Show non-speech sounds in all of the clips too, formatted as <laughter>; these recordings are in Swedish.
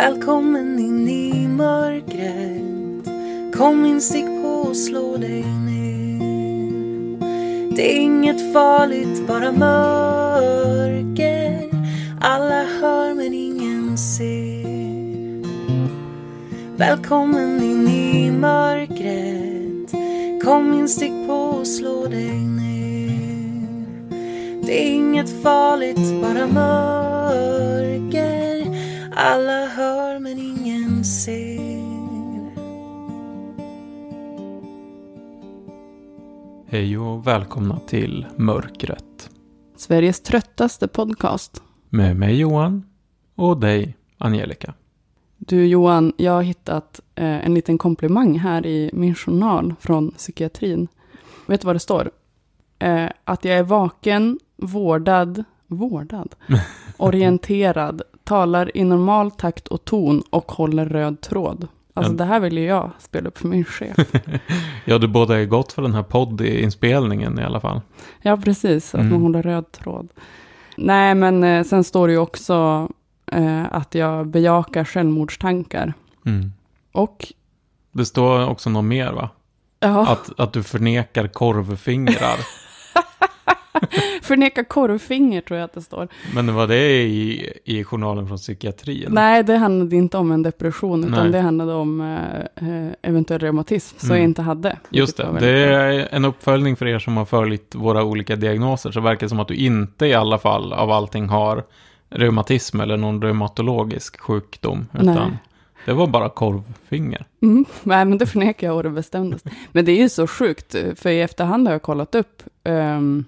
Välkommen in i mörkret. Kom in, stick på och slå dig ner. Det är inget farligt, bara mörker. Alla hör men ingen ser. Välkommen in i mörkret. Kom in, stick på och slå dig ner. Det är inget farligt, bara mörker. Alla Hej och välkomna till Mörkret. Sveriges tröttaste podcast. Med mig Johan och dig Angelica. Du Johan, jag har hittat eh, en liten komplimang här i min journal från psykiatrin. Vet du vad det står? Eh, att jag är vaken, vårdad, vårdad, <laughs> orienterad, talar i normal takt och ton och håller röd tråd. Alltså det här vill ju jag spela upp för min chef. <laughs> Ja, du båda är gott för den här poddinspelningen i alla fall. Ja, precis. Att Mm. man håller röd tråd. Nej, men eh, sen står det ju också eh, att jag bejakar självmordstankar. Mm. Och Det står också något mer va? ja, Att, att du förnekar korvfingrar. <laughs> <laughs> förneka korvfinger tror jag att det står. Men var det i, i journalen från psykiatrin? Nej, det handlade inte om en depression, utan Nej. det handlade om eh, eh, eventuell reumatism, som Mm. jag inte hade. Just det, det är en uppföljning för er som har följt våra olika diagnoser. Så verkar det som att du inte i alla fall av allting har reumatism eller någon reumatologisk sjukdom. Utan Nej. det var bara korvfinger. Mm, nej, men det förnekar jag å det bestämdaste. Men det är ju så sjukt, för i efterhand har jag kollat upp um,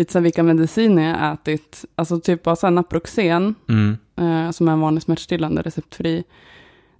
lite så vilka mediciner jag ätit. Alltså typ bara så Naproxen, Mm. eh, som är en vanlig smärtstillande, receptfri.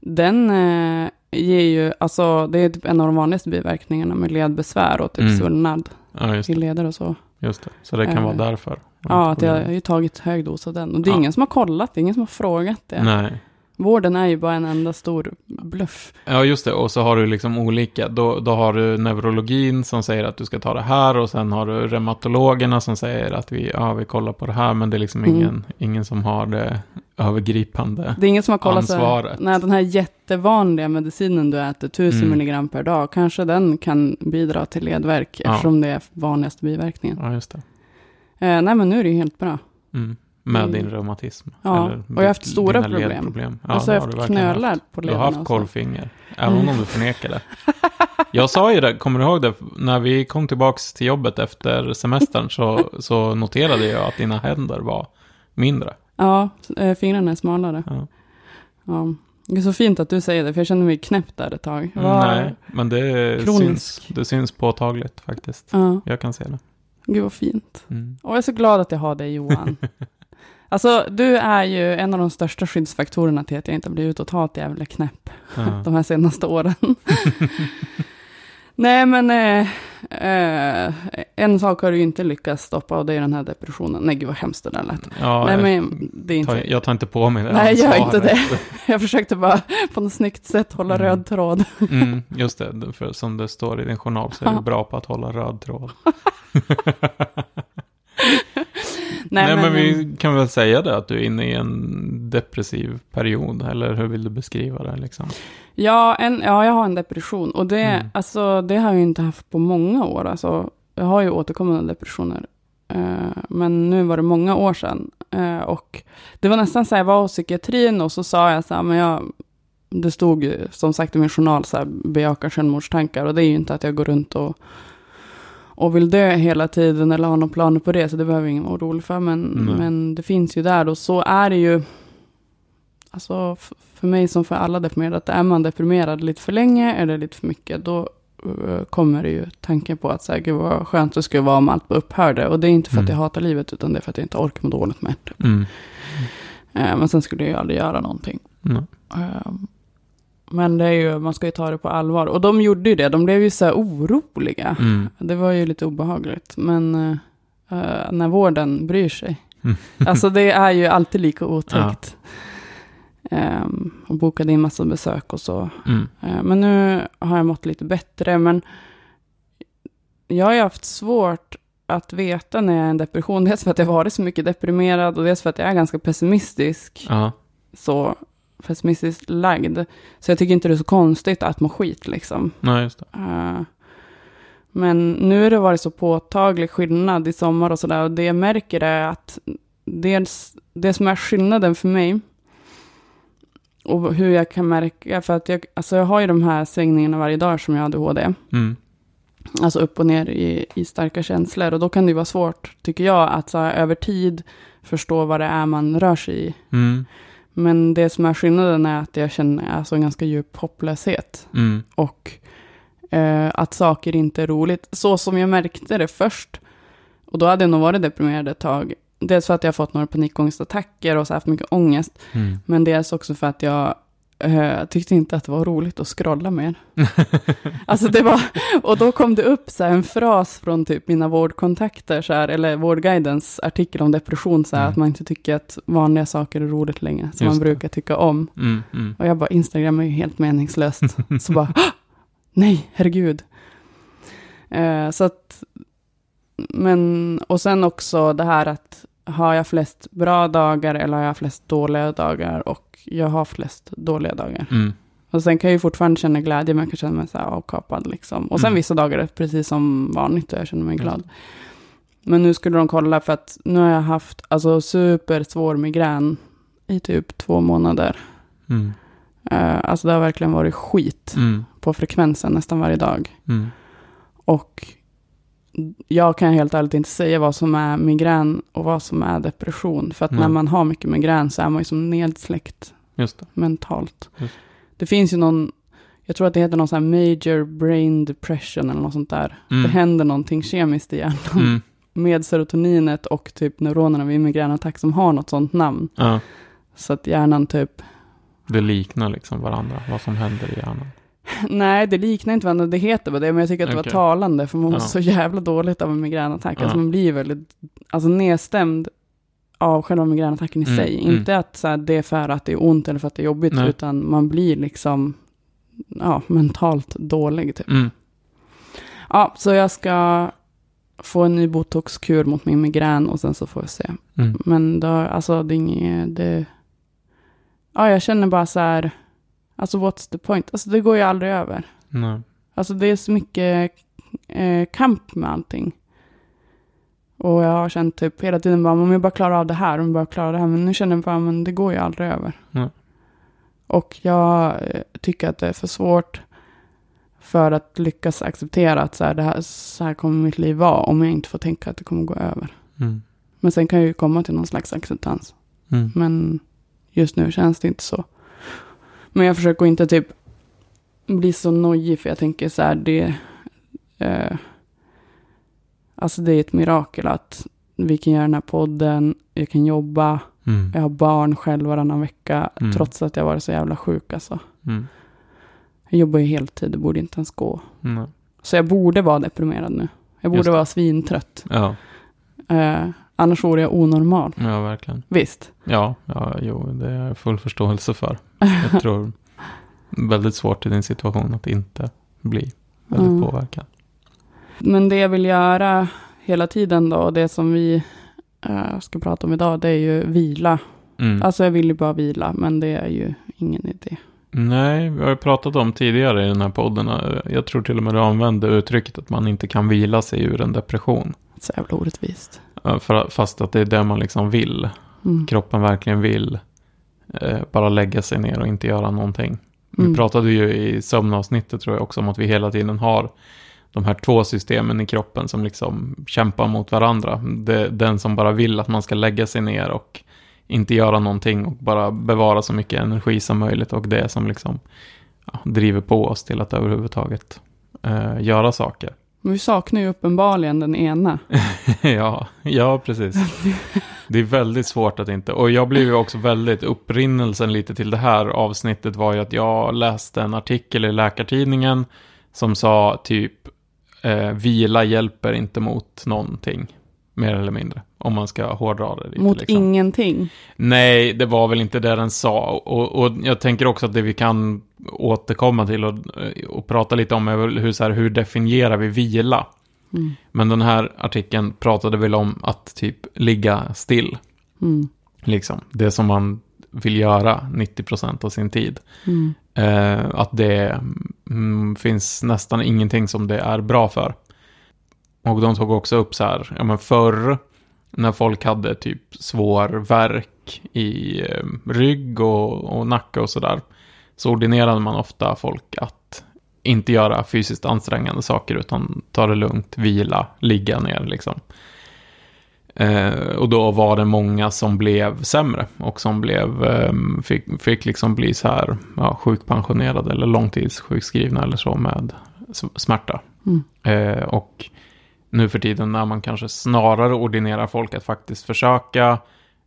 Den eh, ger ju, alltså det är typ en av de vanligaste biverkningarna med ledbesvär och typ Mm. svullnad Ja, just i det. leder och så. Just det. Så det kan Eh, vara därför. Ja, att jag har ju tagit hög dos av den. Och det är Ja. ingen som har kollat, det är ingen som har frågat det. Nej. Vården är ju bara en enda stor bluff. Ja, just det. Och så har du liksom olika. Då, då har du neurologin som säger att du ska ta det här. Och sen har du reumatologerna som säger att vi, ja, vi kollar på det här. Men det är liksom Mm. ingen, ingen som har det övergripande. Det är ingen som har kollat så Ansvaret. nej, den här jättevanliga medicinen du äter, 1000 Mm. milligram per dag, kanske den kan bidra till ledvärk, Ja. eftersom det är vanligaste biverkningen. Ja, just det. Eh, nej, men nu är det ju helt bra. Mm. Med Mm. din reumatism. Ja, Eller och jag har haft stora problem. ledproblem. Ja, alltså jag har du haft knölar haft. på Du lederna. har haft och så. korvfinger. Även om du förnekar det. Jag sa ju det, kommer du ihåg det? När vi kom tillbaks till jobbet efter semestern så, <laughs> så noterade jag att dina händer var mindre. Ja, eh, fingrarna är smalare. Ja. Ja. Det är så fint att du säger det, för jag kände mig knäppt där ett tag. Jag var- Nej, men det kronisk. syns, det syns påtagligt faktiskt. Ja, Jag kan se det. gud vad fint. Mm. Och jag är så glad att jag har dig Johan. <laughs> alltså, du är ju en av de största skyddsfaktorerna till att jag inte har blivit totalt jävla knäpp Ja. <laughs> de här senaste åren. Nej, men eh, eh, en sak har du inte lyckats stoppa och det är den här depressionen. Nej, gud vad hemskt det där lät. Ja, Nej, men det är inte... tar, jag tar inte på mig det Nej, gör inte det. <laughs> Jag försökte bara på något snyggt sätt hålla Mm. röd tråd. Mm, just det, för som det står i din journal så är du <laughs> bra på att hålla röd tråd. Nej, men, vi kan väl säga det att du är inne i en depressiv period, eller hur vill du beskriva det liksom? Ja, en, ja, jag har en depression. Och det, Mm. alltså, det har jag inte haft på många år. Alltså, jag har ju återkommande depressioner. Eh, men nu var det många år sedan. Eh, och det var nästan så här, jag var hos psykiatrin och så sa jag så här, men jag, det stod ju som sagt i min journal så här, bejaka självmordstankar. Och det är ju inte att jag går runt och, och vill dö hela tiden eller har några planer på det. Så det behöver ingen vara orolig för. Men, men det finns ju där och så är det ju. Alltså för mig som för alla deprimerade, att är man deprimerad lite för länge eller lite för mycket, då eh, kommer det ju tanken på att så här, gud vad skönt det skulle vara om allt upphörde. Och det är inte för att Mm. jag hatar livet, utan det är för att jag inte orkar må dåligt med det. Mm. Eh, men sen skulle jag ju aldrig göra någonting. Mm. Men det är ju, man ska ju ta det på allvar. Och de gjorde ju det, de blev ju så här oroliga. Mm. Det var ju lite obehagligt. Men eh, när vården bryr sig. Mm. <laughs> Alltså det är ju alltid lika otäckt. Ehm, och bokade in massa besök och så. Mm. Eh, men nu har jag mått lite bättre. Men jag har ju haft svårt att veta när jag är i en depression. Dels för att jag varit så mycket deprimerad och dels för att jag är ganska pessimistisk. Ja. Så, pessimistiskt lagd. Så jag tycker inte det är så konstigt att må skit liksom. Nej, just det. Eh, men nu har det varit så påtaglig skillnad i sommar och sådär. Och det jag märker är att dels, det som är skillnaden för mig och hur jag kan märka, för att jag, alltså jag har ju de här svängningarna varje dag som jag har ADHD. Mm. Alltså upp och ner i, i starka känslor. Och då kan det ju vara svårt, tycker jag, att så här, över tid förstå vad det är man rör sig i. Mm. Men det som är skillnaden är att jag känner alltså en ganska djup hopplöshet. Mm. Och eh, att saker inte är roligt. Så som jag märkte det först. Och då hade jag nog varit deprimerad ett tag. Dels för att jag har fått några panikångestattacker och så haft mycket ångest. Mm. Men dels också för att jag eh, tyckte inte att det var roligt att scrolla mer. <laughs> Alltså det var, och då kom det upp så här en fras från typ mina vårdkontakter, så här, eller Vårdguidens artikel om depression, så här, Mm. att man inte tycker att vanliga saker är roligt längre, som man det. brukar tycka om. Mm. Mm. Och jag bara, Instagram är ju helt meningslöst. <laughs> så bara, "Hå! nej, herregud. Eh, så att, men, och sen också det här att har jag flest bra dagar eller har jag flest dåliga dagar? Och jag har flest dåliga dagar. Mm. Och sen kan jag ju fortfarande känna glädje, men jag kan känna mig så här avkapad liksom. Och sen Mm. vissa dagar är det precis som vanligt och jag känner mig glad. Men nu skulle de kolla för att nu har jag haft alltså supersvår migrän i typ två månader. Mm. Eh, alltså det har verkligen varit skit Mm. på frekvensen nästan varje dag. Mm. Och jag kan helt ärligt inte säga vad som är migrän och vad som är depression. För att Nej. när man har mycket migrän så är man ju som nedsläckt mentalt. Just. Det finns ju någon, jag tror att det heter någon sån här major brain depression eller något sånt där. Mm. Det händer någonting kemiskt i hjärnan Mm. med serotoninet och typ neuronerna vid migränattack som har något sånt namn. Ja. Så att hjärnan typ, Det liknar liksom varandra, vad som händer i hjärnan. <laughs> nej det liknar inte varandra, det heter vad det men jag tycker att det Okej. var talande för man mår Ja. så jävla dåligt av en migränattack. Ja. Alltså man blir väldigt, alltså nedstämd av själva migränattacken i Mm, sig. mm. Inte att så här, det är för att det är ont eller för att det är jobbigt, Nej. utan man blir liksom ja, mentalt dålig. Typ. Mm. Ja, så jag ska få en ny botoxkur mot min migrän och sen så får vi se. Mm. Men då, alltså det är inget, det... Ja, jag känner bara så här, alltså what's the point? Alltså det går ju aldrig över. Nej. Alltså det är så mycket eh, kamp med allting. Och jag har känt typ hela tiden bara, om jag bara klarar av det här, om jag bara klarar det här. Men nu känner jag bara, men det går ju aldrig över. Nej. Och jag eh, tycker att det är för svårt för att lyckas acceptera att så här, det här, så här kommer mitt liv vara om jag inte får tänka att det kommer gå över. Mm. Men sen kan jag ju komma till någon slags acceptans. Mm. Men just nu känns det inte så. Men jag försöker inte typ bli så nojig för jag tänker så här, det... Eh, alltså det är ett mirakel att vi kan göra den här podden, jag kan jobba, Mm. jag har barn själv varannan vecka, Mm. trots att jag varit så jävla sjuk alltså. Mm. Jag jobbar ju heltid, det borde inte ens gå. Så jag borde vara deprimerad nu. Jag borde vara svintrött. Ja, Eh, annars vore jag onormal. ja, verkligen. Visst. Ja, ja, jo, det är jag full förståelse för. Jag <laughs> tror väldigt svårt i din situation att inte bli väldigt Mm. påverkad. Men det jag vill göra hela tiden då, det som vi eh, ska prata om idag, det är ju vila. Mm. Alltså jag vill ju bara vila, men det är ju ingen idé. Nej, vi har ju pratat om tidigare i den här podden. eh, Jag tror till och med du använde uttrycket att man inte kan vila sig ur en depression. Så jävla orättvist. För, fast att det är det man liksom vill. Mm. Kroppen verkligen vill eh, bara lägga sig ner och inte göra någonting. Vi Mm. pratade ju i sömnavsnittet tror jag också om att vi hela tiden har de här två systemen i kroppen som liksom kämpar mot varandra. Det, den som bara vill att man ska lägga sig ner och inte göra någonting och bara bevara så mycket energi som möjligt och det som liksom ja, driver på oss till att överhuvudtaget eh, göra saker. Men vi saknar ju uppenbarligen den ena. <laughs> ja, ja, precis. Det är väldigt svårt att inte. Och jag blev ju också väldigt, upprinnelsen lite till det här avsnittet var ju att jag läste en artikel i Läkartidningen som sa typ eh, vila hjälper inte mot någonting. Mer eller mindre. Om man ska hårdra det lite. Mot liksom. ingenting. Nej, det var väl inte det den sa. Och, och jag tänker också att det vi kan återkomma till och, och prata lite om är hur, så här, hur definierar vi vila? Mm. Men den här artikeln pratade väl om att typ ligga still. Mm. Liksom. Det som man vill göra 90% av sin tid. Mm. Eh, att det mm, finns nästan ingenting som det är bra för. Och de tog också upp så här, ja men förr när folk hade typ svår värk i eh, rygg och, och nacke och sådär. Så ordinerade man ofta folk att inte göra fysiskt ansträngande saker utan ta det lugnt, vila, ligga ner liksom. Eh, och då var det många som blev sämre och som blev, eh, fick, fick liksom bli så här ja, sjukpensionerade eller långtidssjukskrivna eller så med smärta. Mm. Eh, och nu för tiden när man kanske snarare ordinerar folk att faktiskt försöka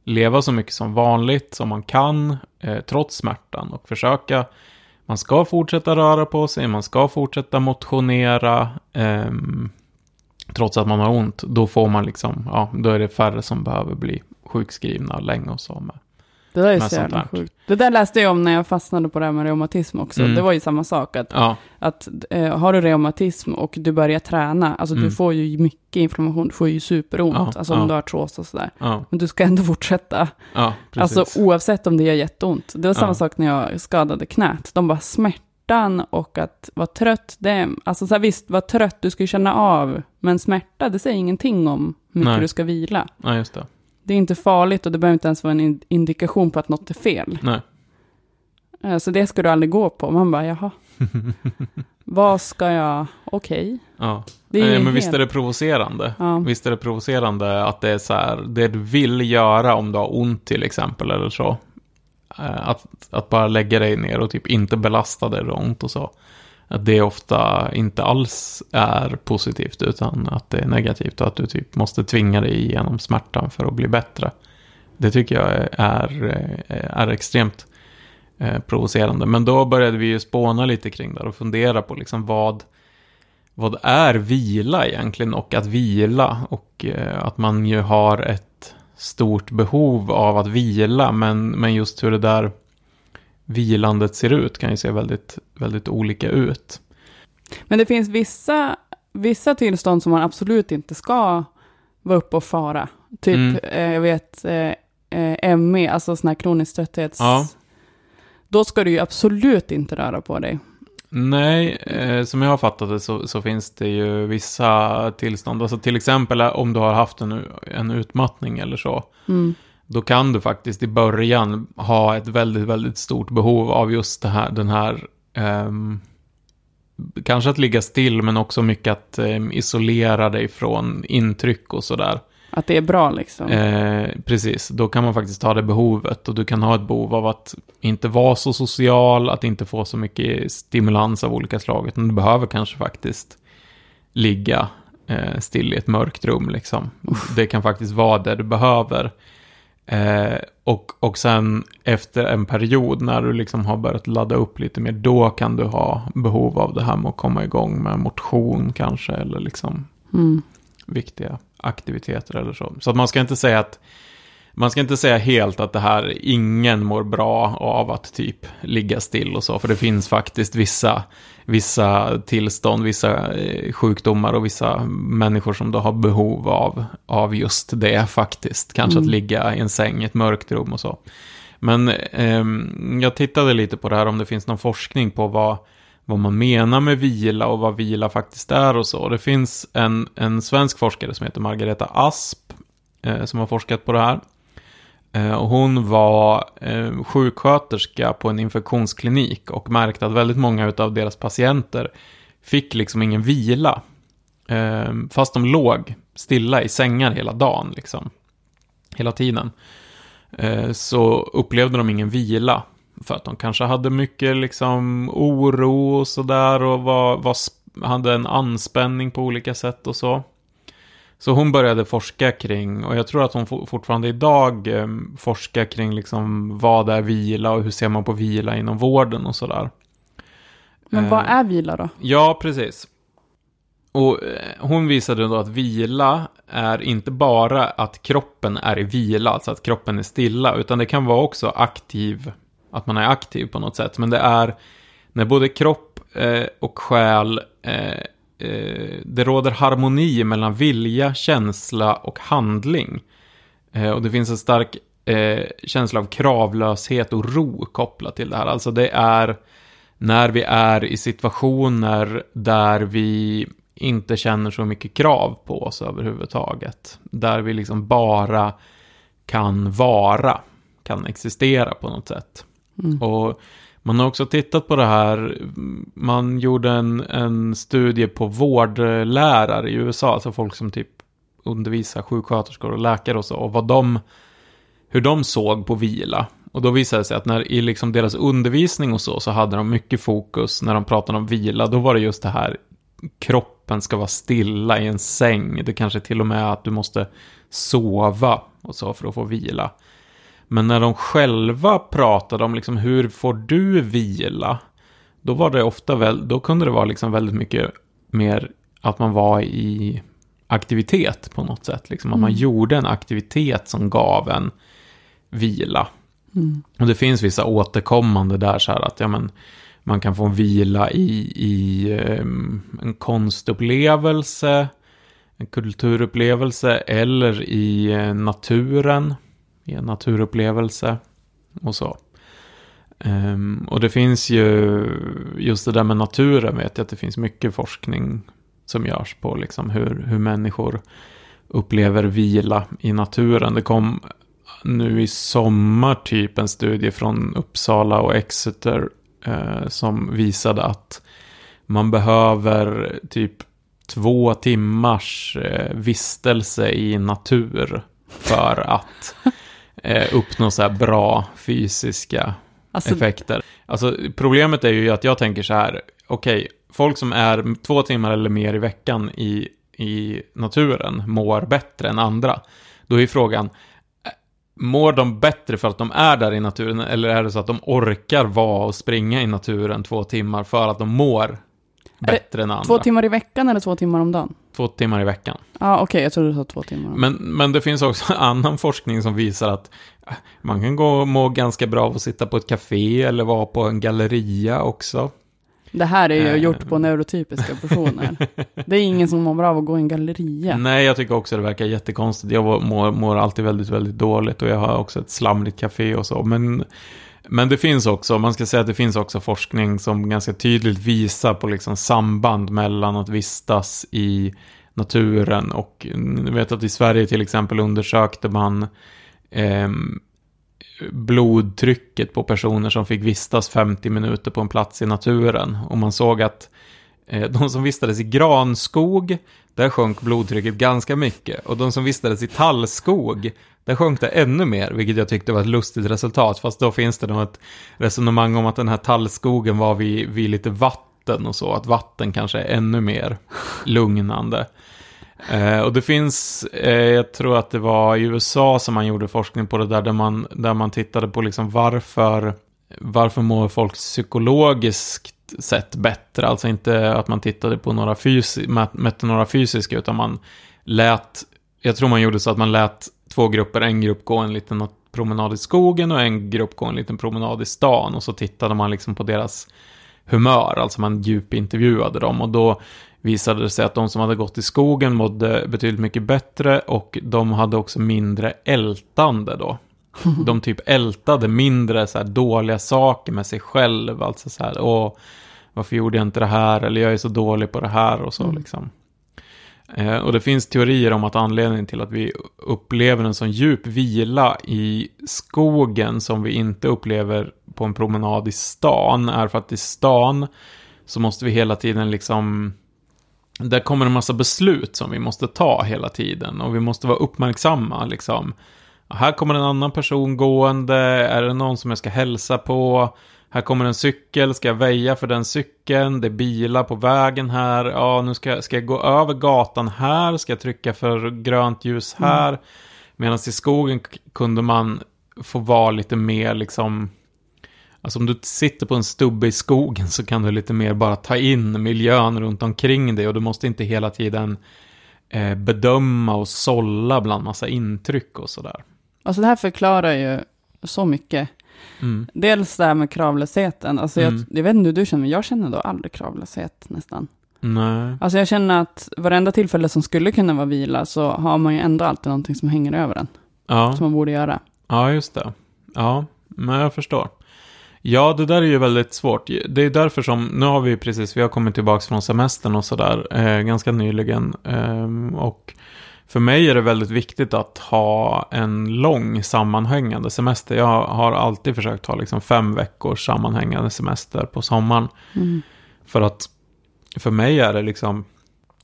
leva så mycket som vanligt som man kan eh, trots smärtan och försöka man ska fortsätta röra på sig, man ska fortsätta motionera eh, trots att man har ont. Då får man liksom, ja, då är det färre som behöver bli sjukskrivna länge och så med. Det där är så jävla sjukt. Det där läste jag om när jag fastnade på det här med reumatism också. Mm. Det var ju samma sak. Att, Ja, att eh, har du reumatism och du börjar träna, alltså Mm. du får ju mycket inflammation, du får ju superont, Ja, alltså om ja. du har artros och sådär. ja, Men du ska ändå <laughs> fortsätta, alltså oavsett om det gör jätteont. Det var samma sak när jag skadade knät. De bara smärtan och att vara trött, det, alltså så här, visst, vara trött, du ska ju känna av, men smärta, det säger ingenting om hur mycket Nej. du ska vila. ja, just det. Det är inte farligt och det behöver inte ens vara en in- indikation på att något är fel. Nej. Eh, Så det ska du aldrig gå på. Man bara, jaha. <laughs> Vad ska jag, okej. Ja. Det är Nej, men helt- visst är det provocerande? Ja. Visst är det provocerande att det är så här, det du vill göra om du har ont till exempel eller så. Eh, Att, att bara lägga dig ner och typ inte belasta dig ont och så. Att det ofta inte alls är positivt utan att det är negativt och att du typ måste tvinga dig igenom smärtan för att bli bättre. Det tycker jag är, eh, är, extremt eh, provocerande. Men då började vi ju spåna lite kring det och fundera på liksom vad, vad är vila egentligen och att vila och eh, att man ju har ett stort behov av att vila men, men just hur det där vilandet ser ut kan ju se väldigt, väldigt olika ut. Men det finns vissa, vissa tillstånd som man absolut inte ska vara uppe och fara. Typ, Mm. eh, jag vet, eh, eh, ME, alltså sån här kronisk trötthets... Ja. Då ska du ju absolut inte röra på dig. Nej, eh, som jag har fattat det så, så finns det ju vissa tillstånd. Alltså till exempel om du har haft en, en utmattning eller så. Mm. Då kan du faktiskt i början ha ett väldigt, väldigt stort behov av just här, den här ehm, Kanske att ligga still men också mycket att ehm, isolera dig från intryck och sådär. Att det är bra liksom. Eh, precis, då kan man faktiskt ha det behovet och du kan ha ett behov av att inte vara så social, att inte få så mycket stimulans av olika slag, utan du behöver kanske faktiskt ligga eh, still i ett mörkt rum liksom. Det kan faktiskt vara det du behöver. Eh, och, och sen efter en period när du liksom har börjat ladda upp lite mer, då kan du ha behov av det här med att komma igång med motion kanske, eller liksom Mm. viktiga aktiviteter eller så. Så att man ska inte säga att man ska inte säga helt att det här, ingen mår bra av att typ ligga still och så, för det finns faktiskt vissa, vissa tillstånd, vissa eh, sjukdomar och vissa människor som då har behov av, av just det faktiskt. Kanske Mm. att ligga i en säng i ett mörkt rum och så. Men ehm, jag tittade lite på det här om det finns någon forskning på vad, vad man menar med vila och vad vila faktiskt är och så. Det finns en, en svensk forskare som heter Margareta Asp eh, som har forskat på det här. Eh, och hon var eh, sjuksköterska på en infektionsklinik och märkte att väldigt många av deras patienter fick liksom ingen vila. Eh, fast de låg stilla i sängar hela dagen, liksom. Hela tiden. Eh, så upplevde de ingen vila. För att de kanske hade mycket liksom oro och sådär och var, var, hade en anspänning på olika sätt och så. Så hon började forska kring, och jag tror att hon for- fortfarande idag eh, forskar kring liksom vad är vila och hur ser man på vila inom vården och sådär. Men Eh, vad är vila då? Ja, precis. Och eh, hon visade då att vila är inte bara att kroppen är i vila, alltså att kroppen är stilla, utan det kan vara också aktiv, att man är aktiv på något sätt. Men det är när både kropp eh, och själ, eh, det råder harmoni mellan vilja, känsla och handling. Eh, och det finns en stark eh, känsla av kravlöshet och ro kopplat till det här. Alltså det är när vi är i situationer där vi inte känner så mycket krav på oss överhuvudtaget. Där vi liksom bara kan vara, kan existera på något sätt. Mm. Och man har också tittat på det här, man gjorde en, en studie på vårdlärare i USA, alltså folk som typ undervisar sjuksköterskor och läkare och så, och vad de, hur de såg på vila. Och då visade det sig att när i liksom deras undervisning och så, så hade de mycket fokus när de pratade om vila, då var det just det här, kroppen ska vara stilla i en säng, det kanske till och med är att du måste sova och så för att få vila. Men när de själva pratade om liksom hur får du vila? Då var det ofta väl, då kunde det vara liksom väldigt mycket mer att man var i aktivitet på något sätt. Liksom att man Mm. gjorde en aktivitet som gav en vila. Mm. Och det finns vissa återkommande där så här att ja, men, man kan få en vila i, i ehm, en konstupplevelse, en kulturupplevelse eller i eh, naturen, i en naturupplevelse och så. Um, och det finns ju, just det där med naturen vet jag att det finns mycket forskning som görs på liksom hur, hur människor upplever vila i naturen. Det kom nu i sommar typ en studie från Uppsala och Exeter eh, som visade att man behöver typ två timmars eh, vistelse i natur för att eh, uppnå så här bra fysiska Alltså, effekter. Alltså problemet är ju att jag tänker så här, okej, folk som är två timmar eller mer i veckan i, i naturen mår bättre än andra. Då är ju frågan, eh, mår de bättre för att de är där i naturen eller är det så att de orkar vara och springa i naturen två timmar för att de mår bättre än andra? två timmar i veckan eller två timmar om dagen? Två timmar i veckan. Ja, okej, jag trodde du sa två timmar. om Men, men det finns också <laughs> annan forskning som visar att eh, man kan gå och må ganska bra av att sitta på ett café eller vara på en galleria också. Det här är ju Eh. gjort på neurotypiska personer. <laughs> det är ingen som mår bra av att gå i en galleria. Nej, jag tycker också det verkar jättekonstigt. Jag mår, mår alltid väldigt, väldigt dåligt och jag har också ett slamrigt café och så. Men, men det finns också, man ska säga att det finns också forskning som ganska tydligt visar på liksom samband mellan att vistas i naturen och ni vet att i Sverige till exempel undersökte man eh, blodtrycket på personer som fick vistas 50 minuter på en plats i naturen. Och man såg att eh, de som vistades i granskog, där sjönk blodtrycket ganska mycket. Och de som vistades i tallskog, där sjönk det ännu mer, vilket jag tyckte var ett lustigt resultat. Fast då finns det nog ett resonemang om att den här tallskogen var vid, vid lite vatten och så, att vatten kanske är ännu mer lugnande. Eh, och det finns, eh, jag tror att det var i USA som man gjorde forskning på det där, där man, där man tittade på liksom varför, varför mår folk psykologiskt sett bättre. Alltså inte att man tittade på några, fysi- mät- mätte några fysiska, utan man lät, jag tror man gjorde så att man lät två grupper, en grupp gå en liten promenad i skogen och en grupp gå en liten promenad i stan. Och så tittade man liksom på deras humör, alltså man djupintervjuade dem. Och då visade det sig att de som hade gått i skogen mådde betydligt mycket bättre och de hade också mindre ältande då. <laughs> De typ ältade mindre så dåliga saker med sig själv, alltså så här, åh, varför gjorde jag inte det här, eller jag är så dålig på det här och så Mm. liksom. Eh, och det finns teorier om att anledningen till att vi upplever en sån djup vila i skogen som vi inte upplever på en promenad i stan är för att i stan så måste vi hela tiden liksom där kommer en massa beslut som vi måste ta hela tiden och vi måste vara uppmärksamma liksom. Här kommer en annan person gående, är det någon som jag ska hälsa på? Här kommer en cykel, ska jag väja för den cykeln? Det är bilar på vägen här. Ja, nu ska, jag- ska jag gå över gatan här? Ska jag trycka för grönt ljus här? Medan i skogen kunde man få vara lite mer liksom... Alltså om du sitter på en stubbe i skogen så kan du lite mer bara ta in miljön runt omkring dig och du måste inte hela tiden eh, bedöma och sålla bland massa intryck och sådär. Alltså det här förklarar ju så mycket. Mm. Dels det här med kravlösheten. Alltså Mm. jag, jag vet inte hur du känner, men jag känner då aldrig kravlöshet nästan. Nej. Alltså jag känner att varenda tillfälle som skulle kunna vara vila så har man ju ändå alltid någonting som hänger över en. Ja, Som man borde göra. Ja, just det. Ja, men jag förstår. Ja, det där är ju väldigt svårt. Det är därför som, nu har vi precis, vi har kommit tillbaka från semestern och sådär, eh, ganska nyligen. Eh, och för mig är det väldigt viktigt att ha en lång sammanhängande semester. Jag har alltid försökt ha liksom fem veckors sammanhängande semester på sommaren. Mm. För att för mig är det liksom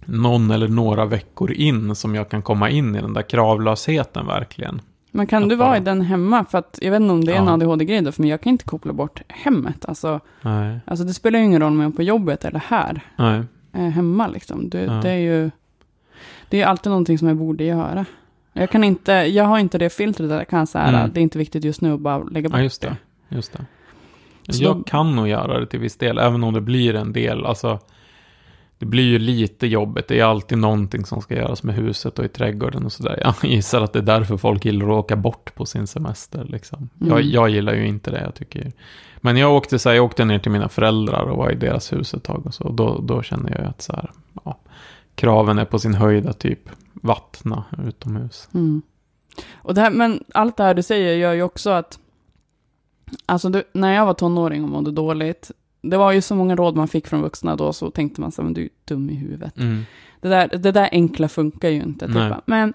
någon eller några veckor in som jag kan komma in i den där kravlösheten verkligen. Men kan Att du vara bara- i den hemma? För att jag vet inte om det är en Ja. ADHD-grej då, för mig, jag kan inte koppla bort hemmet. Alltså, Nej, alltså det spelar ju ingen roll om jag är på jobbet eller här. nej, Eh, hemma liksom. Det, Ja. det är ju det är alltid någonting som jag borde göra. Jag kan inte, jag har inte det filtret där jag kan säga Mm. det är inte viktigt just nu att bara lägga bort ja just det. Just det. Jag då- kan nog göra det till viss del, även om det blir en del, alltså det blir ju lite jobbigt. Det är alltid någonting som ska göras med huset och i trädgården och sådär. Jag gissar att det är därför folk gillar att åka bort på sin semester. Liksom. Jag, Mm. jag gillar ju inte det, jag tycker. Men jag åkte, så här, jag åkte ner till mina föräldrar och var i deras hus ett tag och så. Och då, då känner jag ju att så här, ja, kraven är på sin höjd att typ vattna utomhus. Mm. Och det här, men allt det här du säger gör ju också att, alltså du, när jag var tonåring och mådde dåligt, det var ju så många råd man fick från vuxna då, så tänkte man så men du är dum i huvudet. Mm. Det där, det där enkla funkar ju inte. Typ. Bara, Men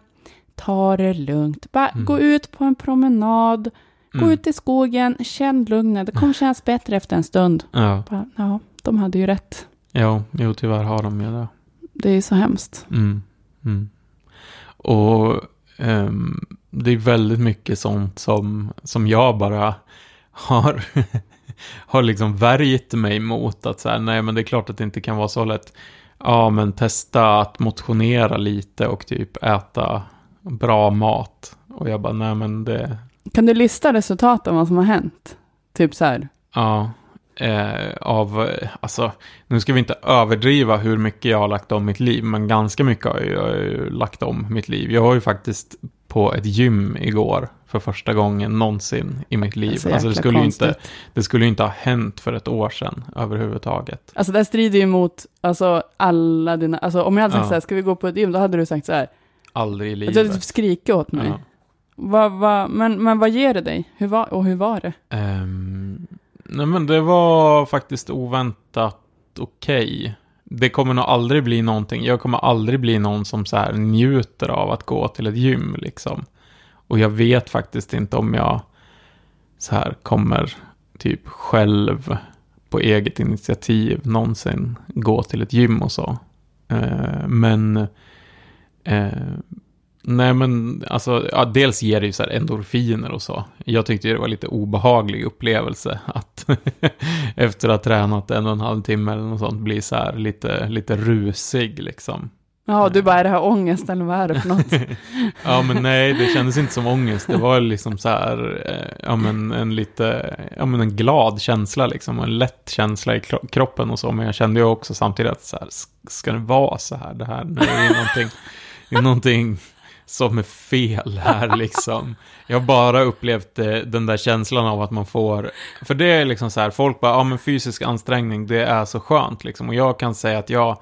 ta det lugnt, bara Mm. gå ut på en promenad, gå Mm. ut i skogen, känn lugnet, det kommer kännas bättre efter en stund. Ja, Bara, ja, de hade ju rätt. jo, jo, tyvärr har de ju det. Det är så hemskt. Mm. Mm. Och ehm, det är väldigt mycket sånt som, som jag bara har, <laughs> har liksom värjt mig mot. Att så här, nej men det är klart att det inte kan vara så lätt. Ja men testa att motionera lite och typ äta bra mat. Och jag bara, nej men det, Kan du lista resultaten, vad som har hänt? Typ så här, ja. Eh, av, alltså, nu ska vi inte överdriva hur mycket jag har lagt om mitt liv, men ganska mycket har jag ju lagt om mitt liv. Jag har ju faktiskt på ett gym igår för första gången någonsin i mitt liv. så Alltså det skulle, ju inte, det skulle ju inte ha hänt för ett år sedan överhuvudtaget. Alltså det strider ju mot alltså, alla dina... Alltså om jag hade sagt Ja. så här, ska vi gå på ett gym? Då hade du sagt så här. Aldrig i Att du hade typ livet. skrikit åt mig. Ja. Va, va, men, men vad ger det dig? Hur var, och hur var det? Ehm, nej men det var faktiskt oväntat okej. Det kommer nog aldrig bli någonting. Jag kommer aldrig bli någon som så här njuter av att gå till ett gym liksom. Och jag vet faktiskt inte om jag så här kommer typ själv på eget initiativ någonsin gå till ett gym och så. Eh, men eh, Nej men alltså, ja, dels ger det ju så här endorfiner och så. Jag tyckte det var lite obehaglig upplevelse att <laughs> efter att ha tränat en och en halv timme eller något sånt bli så här lite, lite rusig liksom. Ja, du bara, är det här ångest eller vad är det för något? <laughs> Ja men nej, det kändes inte som ångest. Det var liksom så här, eh, ja men en lite, ja men en glad känsla liksom. En lätt känsla i kro- kroppen och så. Men jag kände ju också samtidigt att så här, ska det vara så här? Det här, nu är det någonting, det är någonting som är fel här <laughs> liksom. Jag har bara upplevt eh, den där känslan av att man får, för det är liksom så här, folk bara, ja men fysisk ansträngning, det är så skönt liksom. Och jag kan säga att jag,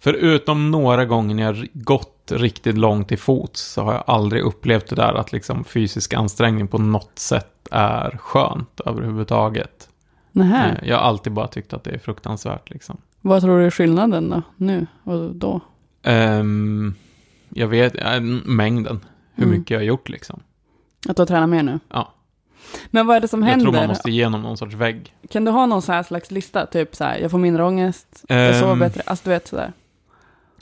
förutom några gånger när jag gått riktigt långt till fots, så har jag aldrig upplevt det där att liksom fysisk ansträngning på något sätt är skönt överhuvudtaget. Nähä. Eh, Jag har alltid bara tyckt att det är fruktansvärt liksom. Vad tror du är skillnaden då? Nu och då? Ehm, jag vet, mängden, hur Mm. mycket jag har gjort liksom. Att du har tränat mer nu? Ja. Men vad är det som Jag händer? tror man måste igenom någon sorts vägg. Kan du ha någon så här slags lista? Typ så här, jag får mindre ångest, jag sover Ehm. bättre. Alltså du vet sådär.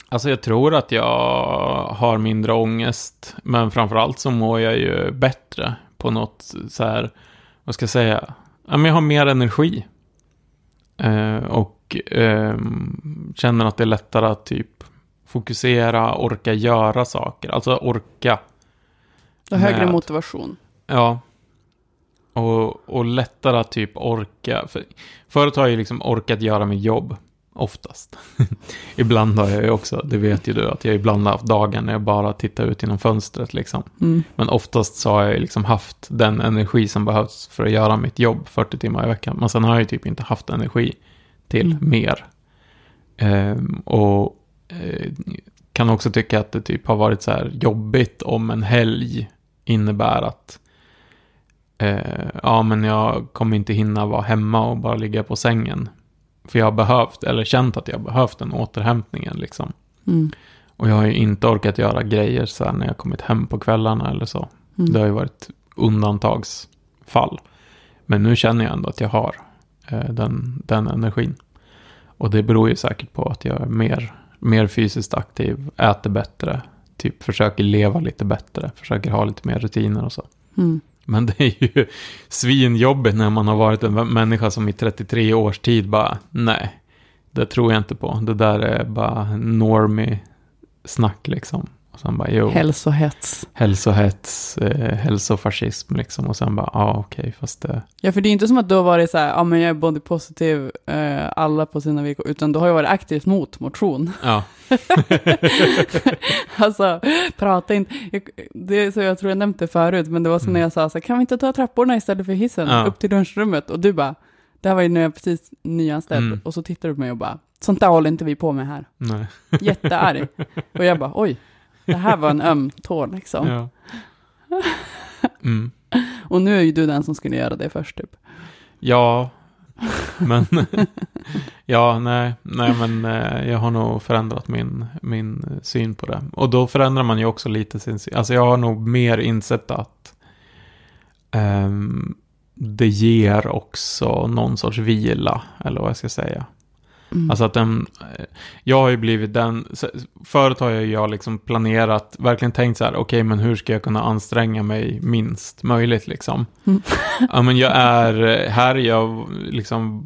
Alltså jag tror att jag har mindre ångest, men framförallt så mår jag ju bättre på något så här, vad ska jag säga, ja, men jag har mer energi. Eh, och ehm, känner att det är lättare att typ fokusera, orka göra saker, alltså orka. Har högre Med- motivation. Ja. Och, och lättare att typ orka. För, förut har jag ju liksom orkat göra mitt jobb. Oftast. <laughs> ibland har jag ju också, det vet ju du, att jag ibland har haft dagar när jag bara tittar ut genom fönstret liksom. Mm. Men oftast så har jag ju liksom haft den energi som behövs för att göra mitt jobb 40 timmar i veckan. Men sen har jag ju typ inte haft energi till Mm. mer. Ehm, och kan också tycka att det typ har varit så här jobbigt om en helg innebär att eh, ja men jag kommer inte hinna vara hemma och bara ligga på sängen. För jag har behövt, eller känt att jag har behövt den återhämtningen liksom. Mm. Och jag har ju inte orkat göra grejer så här när jag kommit hem på kvällarna eller så. Mm. Det har ju varit undantagsfall. Men nu känner jag ändå att jag har eh, den, den energin. Och det beror ju säkert på att jag är mer, mer fysiskt aktiv, äter bättre, typ försöker leva lite bättre, försöker ha lite mer rutiner och så. Mm. Men det är ju <laughs> svinjobbigt när man har varit en människa som i 33 års tid bara, nej, det tror jag inte på. Det där är bara normie snack liksom. Och sen bara, jo, Hälsohets. hälsohets, eh, hälsofascism liksom. Och sen bara, ja okej, fast det, Ja, för det är inte som att du har varit så här, ja men jag är body positive, eh, alla på sina villkor, utan du har ju varit aktivt mot motion. ja, <laughs> alltså, prata inte. Jag, det är så jag tror jag nämnt det förut, men det var som Mm. när jag sa så här, kan vi inte ta trapporna istället för hissen Ja. upp till lunchrummet? Och du bara, det här var ju när jag precis nyanställd, Mm. och så tittar du på mig och bara, sånt där håller inte vi på med här. nej. Jättearg. <laughs> och jag bara, oj, det här var en öm tå liksom. Ja. Mm. Och nu är ju du den som skulle göra det först typ. Ja, men <laughs> ja, nej, nej, men eh, jag har nog förändrat min, min syn på det. Och då förändrar man ju också lite sin syn. Alltså jag har nog mer insett att ehm, det ger också någon sorts vila, eller vad jag ska säga. Mm. Alltså att den, eh, jag har ju blivit den, förut har jag liksom planerat, verkligen tänkt så här, okej men hur ska jag kunna anstränga mig minst möjligt liksom. Mm. <laughs> Ja men jag är, här är jag liksom,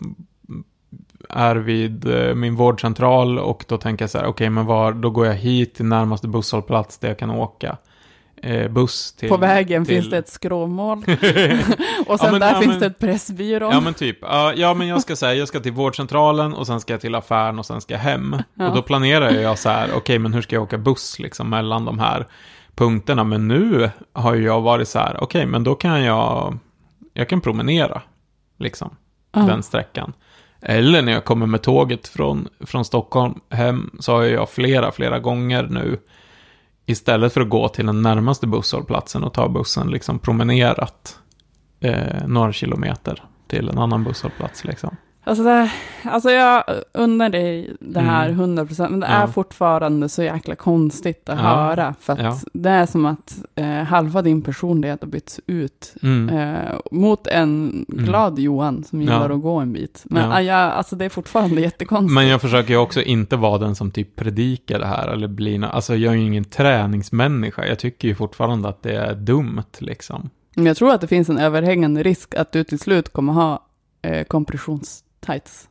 är vid eh, min vårdcentral och då tänker jag så här, okej men var, då går jag hit till närmaste busshållplats där jag kan åka buss till. på vägen till... finns det ett skråmål. <laughs> och sen men- där ja, finns men- det ett Pressbyrån. Ja men typ, ja, ja men jag ska säga, jag ska till vårdcentralen och sen ska jag till affären och sen ska jag hem. Ja. Och då planerar jag så här, okej men hur ska jag åka buss liksom mellan de här punkterna. Men nu har ju jag varit så här, okej men då kan jag, jag kan promenera liksom Ja. den sträckan. Eller när jag kommer med tåget från, från Stockholm hem så har jag flera, flera gånger nu istället för att gå till den närmaste busshållplatsen och ta bussen liksom promenerat eh, några kilometer till en annan busshållplats liksom. Alltså, det, alltså jag undrar dig det här Mm. 100%, men det Ja. är fortfarande så jäkla konstigt att Ja. höra. För att Ja. det är som att eh, halva din personlighet har bytts ut Mm. eh, mot en glad Johan som gillar att gå en bit. Men Ja. ja. jag, alltså det är fortfarande jättekonstigt. Men jag försöker ju också inte vara den som typ predikar det här eller blir, nå- alltså jag är ju ingen träningsmänniska. Jag tycker ju fortfarande att det är dumt liksom. Jag tror att det finns en överhängande risk att du till slut kommer ha eh, kompressionstights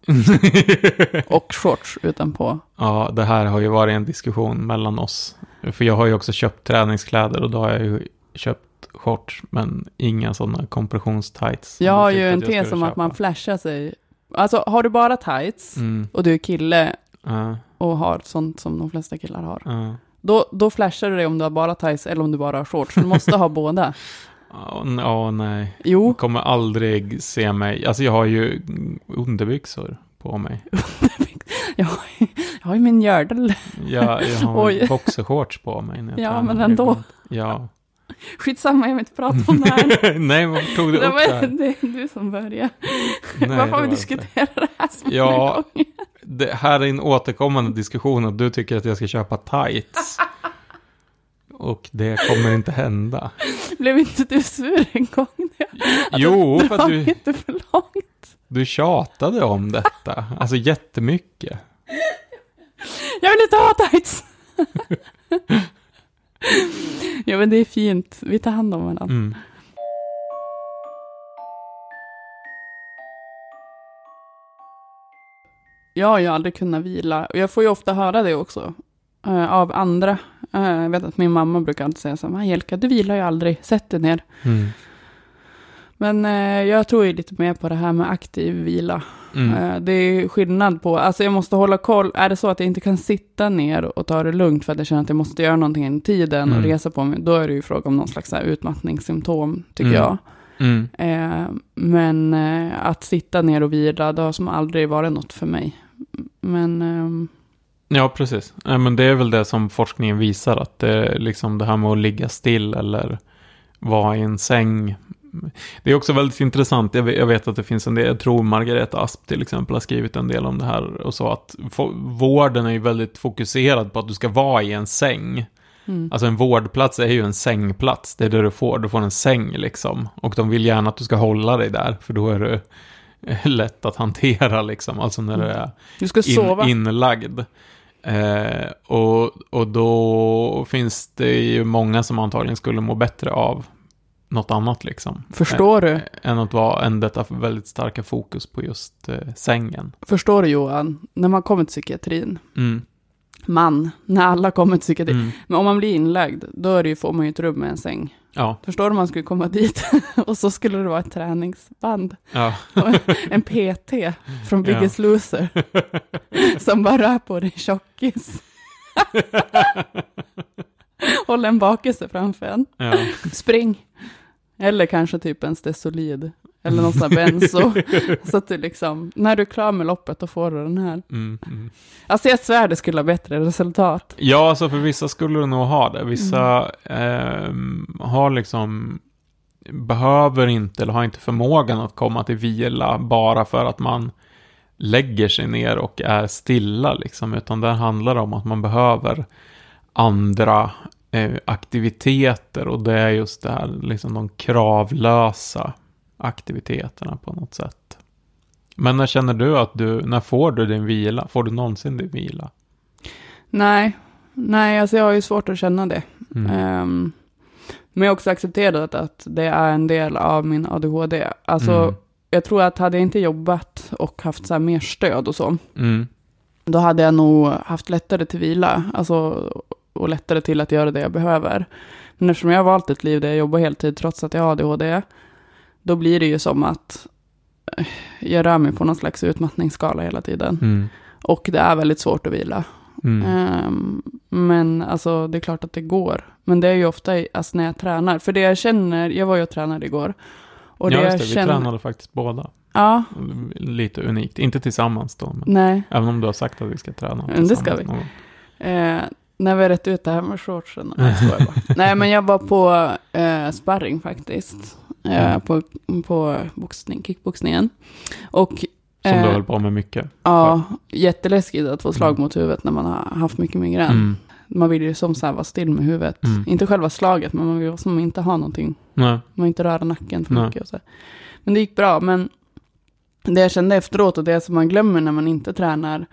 <laughs> och shorts utanpå. Ja, det här har ju varit en diskussion mellan oss. För jag har ju också köpt träningskläder och då har jag ju köpt shorts, men inga sådana kompressionstights. Jag har ju en tes om att man flashar sig. Alltså har du bara tights Mm, och du är kille ja, och har sånt som de flesta killar har. ja. Då, då flashar du dig om du har bara tights eller om du bara har shorts. Du måste ha båda. <laughs> Ja, ja, nej. Jo, Du kommer aldrig se mig. Alltså jag har ju underbyxor på mig. <laughs> jag har, ju- jag har ju min gördel. Jag, jag har <laughs> boxershorts på mig. När jag Ja, men ändå. Ja. <laughs> Skitsamma, jag vill inte prata om det här. nej, varför tog du Det upp det var här? det är du som börjar. Nej, Varför har det vi diskuterat det här så många Ja. gånger? Det här är en återkommande diskussion och du tycker att jag ska köpa tights. Och det kommer inte hända. <laughs> Blev inte du sur en gång? Jo, för att du, inte för långt. du tjatade om detta. Alltså jättemycket. Jag vill inte ha tights. <laughs> ja, men det är fint. Vi tar hand om varandra. Mm. Jag har ju aldrig kunnat vila. Och jag får ju ofta höra det också. eh, av andra. Eh, jag vet att min mamma brukar alltid säga så här, Angelica, du vilar ju aldrig. Sätt dig ner. Mm. Men eh, jag tror ju lite mer på det här med aktiv vila. Mm. Eh, det är skillnad på, alltså jag måste hålla koll, är det så att jag inte kan sitta ner och ta det lugnt för att jag känner att jag måste göra någonting i tiden och Mm. resa på mig, då är det ju fråga om någon slags här utmattningssymptom, tycker Mm. jag. Mm. Eh, men att sitta ner och vila, det har som aldrig varit något för mig. Men ehm, Ja, precis. Men det är väl det som forskningen visar, att det, är liksom det här med att ligga still eller vara i en säng Det är också väldigt intressant, jag vet, att det finns en del, jag tror Margareta Asp till exempel har skrivit en del om det här och så att vården är ju väldigt fokuserad på att du ska vara i en säng. Mm. Alltså en vårdplats är ju en sängplats, det är det du får, du får en säng liksom. Och de vill gärna att du ska hålla dig där, för då är du <laughs> lätt att hantera liksom, alltså när du är Du sova. in, inlagd. Eh, och, och då finns det ju många som antagligen skulle må bättre av något annat liksom. Förstår du? Eh, än att vara, än detta väldigt starka fokus på just eh, sängen. Förstår du Johan? När man kommer till psykiatrin, Mm, man, när alla kommer till psykiatrin. mm, Men om man blir inlagd, då är det ju, får man ju ett rum med en säng. Ja, Förstår du om man skulle komma dit <laughs> och så skulle det vara ett träningsband. ja. <laughs> En PT från Ja. Biggest Loser <laughs> som bara rör på dig tjockis. Håller en bakelse framför en. ja. Spring. Eller kanske typ en Stesolid. Eller någon sån här benzo. <laughs> så att du liksom, när du är klar med loppet, då får du den här. Mm, mm. Alltså jag svär det skulle ha bättre resultat. Ja, alltså för vissa skulle du nog ha det. Vissa ehm, har liksom, behöver inte eller har inte förmågan att komma till vila bara för att man lägger sig ner och är stilla liksom. Utan där handlar det om att man behöver andra eh, aktiviteter och det är just det här, liksom de kravlösa aktiviteterna på något sätt. Men när känner du att du, när får du din vila? Får du någonsin din vila? Nej, nej, alltså jag har ju svårt att känna det. Mm. Ehm, men jag har också accepterat att det är en del av min ADHD. Alltså, Mm. jag tror att hade jag inte jobbat och haft så här mer stöd och så, Mm. då hade jag nog haft lättare till vila. Alltså, och lättare till att göra det jag behöver. Men eftersom jag har valt ett liv där jag jobbar heltid trots att jag har ADHD, då blir det ju som att eh, jag rör mig på någon slags utmattningsskala hela tiden. Mm. Och det är väldigt svårt att vila. Mm. Ehm, men alltså det är klart att det går. Men det är ju ofta alltså, när jag tränar. För det jag känner, jag var ju och tränade igår. Och ja, det just det. Vi känner, tränade faktiskt båda. Ja, Lite unikt. Inte tillsammans då, men nej. även om du har sagt att vi ska träna Men det ska tillsammans vi. Eh, när vi rätt ut det här med shortsen. Nej, jag skojar bara. <laughs> Nej, men jag var på eh, sparring faktiskt. Eh, Mm. på, på boxning, kickboxningen. Och Som eh, du höll på med mycket. ja, jätteläskigt att få slag Mm. mot huvudet när man har haft mycket migrän. Mm. Man vill ju som så här vara still med huvudet. Mm. Inte själva slaget, men man vill som inte ha någonting. Nej. Man vill inte röra nacken för Nej. mycket. Och så. Men det gick bra. Men det jag kände efteråt och det som man glömmer när man inte tränar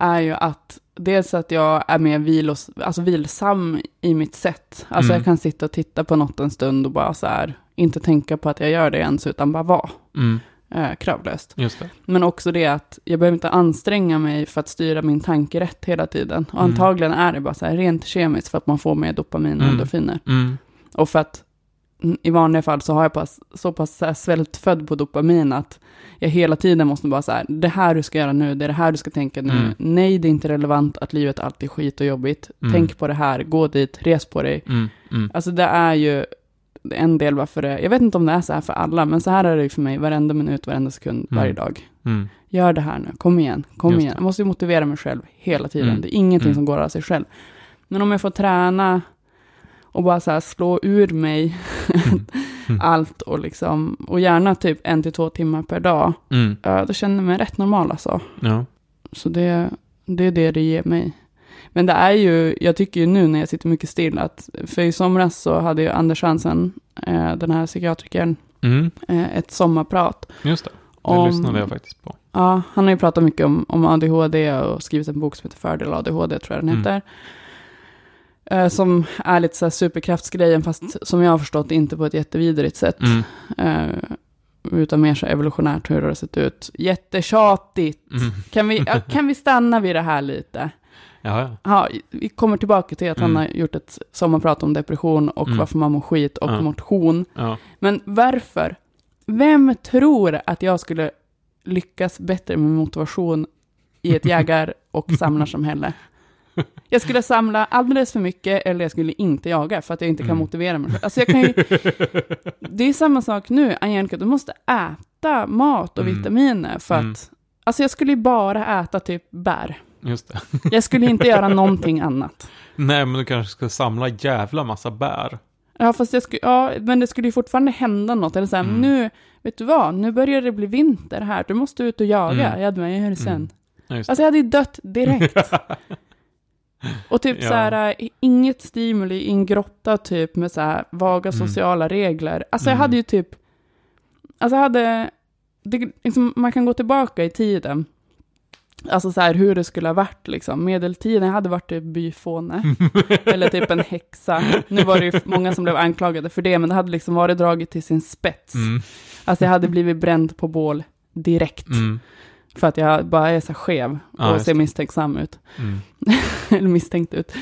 är ju att dels att jag är mer vilos, alltså vilsam i mitt sätt. Alltså Mm. jag kan sitta och titta på något en stund och bara så här, inte tänka på att jag gör det ens, utan bara vara Mm. eh, kravlöst. Men också det att jag behöver inte anstränga mig för att styra min tanke rätt hela tiden. Och Mm. antagligen är det bara så här rent kemiskt för att man får mer dopamin och Mm. endorfiner. Mm. Och för att i vanliga fall så har jag pass, så pass så här svältfödd på dopamin att jag hela tiden måste bara så här, det här du ska göra nu, det är det här du ska tänka nu. Mm. Nej, det är inte relevant att livet alltid är skit och jobbigt. Mm. Tänk på det här, gå dit, res på dig. Mm. Mm. Alltså det är ju en del varför det, jag vet inte om det är så här för alla, men så här är det ju för mig varenda minut, varenda sekund, Mm. varje dag. Mm. Gör det här nu, kom igen, kom igen. Jag måste ju motivera mig själv hela tiden. Mm. Det är ingenting Mm. som går av sig själv. Men om jag får träna och bara så här slå ur mig <laughs> Mm. Mm. allt och liksom, och gärna typ en till två timmar per dag, Mm. ja, då känner jag mig rätt normal alltså. Ja. Så det, det är det det ger mig. Men det är ju, jag tycker ju nu när jag sitter mycket still att, för i somras så hade ju Anders Hansen, eh, den här psykiatrikern, Mm. eh, ett sommarprat. Just det. Det Om- lyssnade jag faktiskt på. Ja, han har ju pratat mycket om, om ADHD och skrivit en bok som heter Fördel ADHD, tror jag den Mm. Eh, som är lite så här superkraftsgrejen, fast som jag har förstått inte på ett jättevidrigt sätt. Mm. Eh, utan mer så evolutionärt hur det har sett ut. Jättetjatigt. Mm. Kan vi, ja, kan vi stanna vid det här lite? Ja, vi kommer tillbaka till att Mm. han har gjort ett sommarprat om depression och Mm. varför man mår skit och Ja. motion. ja. Men varför? Vem tror att jag skulle lyckas bättre med motivation i ett jägar och samlarsamhälle? <laughs> Jag skulle samla alldeles för mycket eller jag skulle inte jaga för att jag inte kan Mm. motivera mig. Alltså jag kan ju, <laughs> det är samma sak nu, Angelica, du måste äta mat och Mm. vitaminer för Mm. att, alltså jag skulle ju bara äta typ bär. Just det. Jag skulle inte göra <laughs> någonting annat. Nej, men du kanske ska samla jävla massa bär. Ja, fast jag skulle, ja, men det skulle ju fortfarande hända något. Eller så här, Mm. nu, vet du vad, nu börjar det bli vinter här, du måste ut och jaga. Mm. Jag hade med, sen. Mm. Ja, Alltså jag hade ju dött direkt. <laughs> och typ Ja. så här, inget stimuli i en grotta typ med så här vaga Mm. sociala regler. Alltså jag Mm. hade ju typ, alltså jag hade, det, liksom, man kan gå tillbaka i tiden. Alltså så här hur det skulle ha varit liksom. Medeltiden, jag hade varit typ byfåne. <laughs> eller typ en häxa. Nu var det ju många som blev anklagade för det, men det hade liksom varit draget till sin spets. Mm. Alltså jag hade blivit bränd på bål direkt. Mm. För att jag bara är så skev Ja, och just ser det. misstänksam ut. Mm. <laughs> Eller misstänkt ut.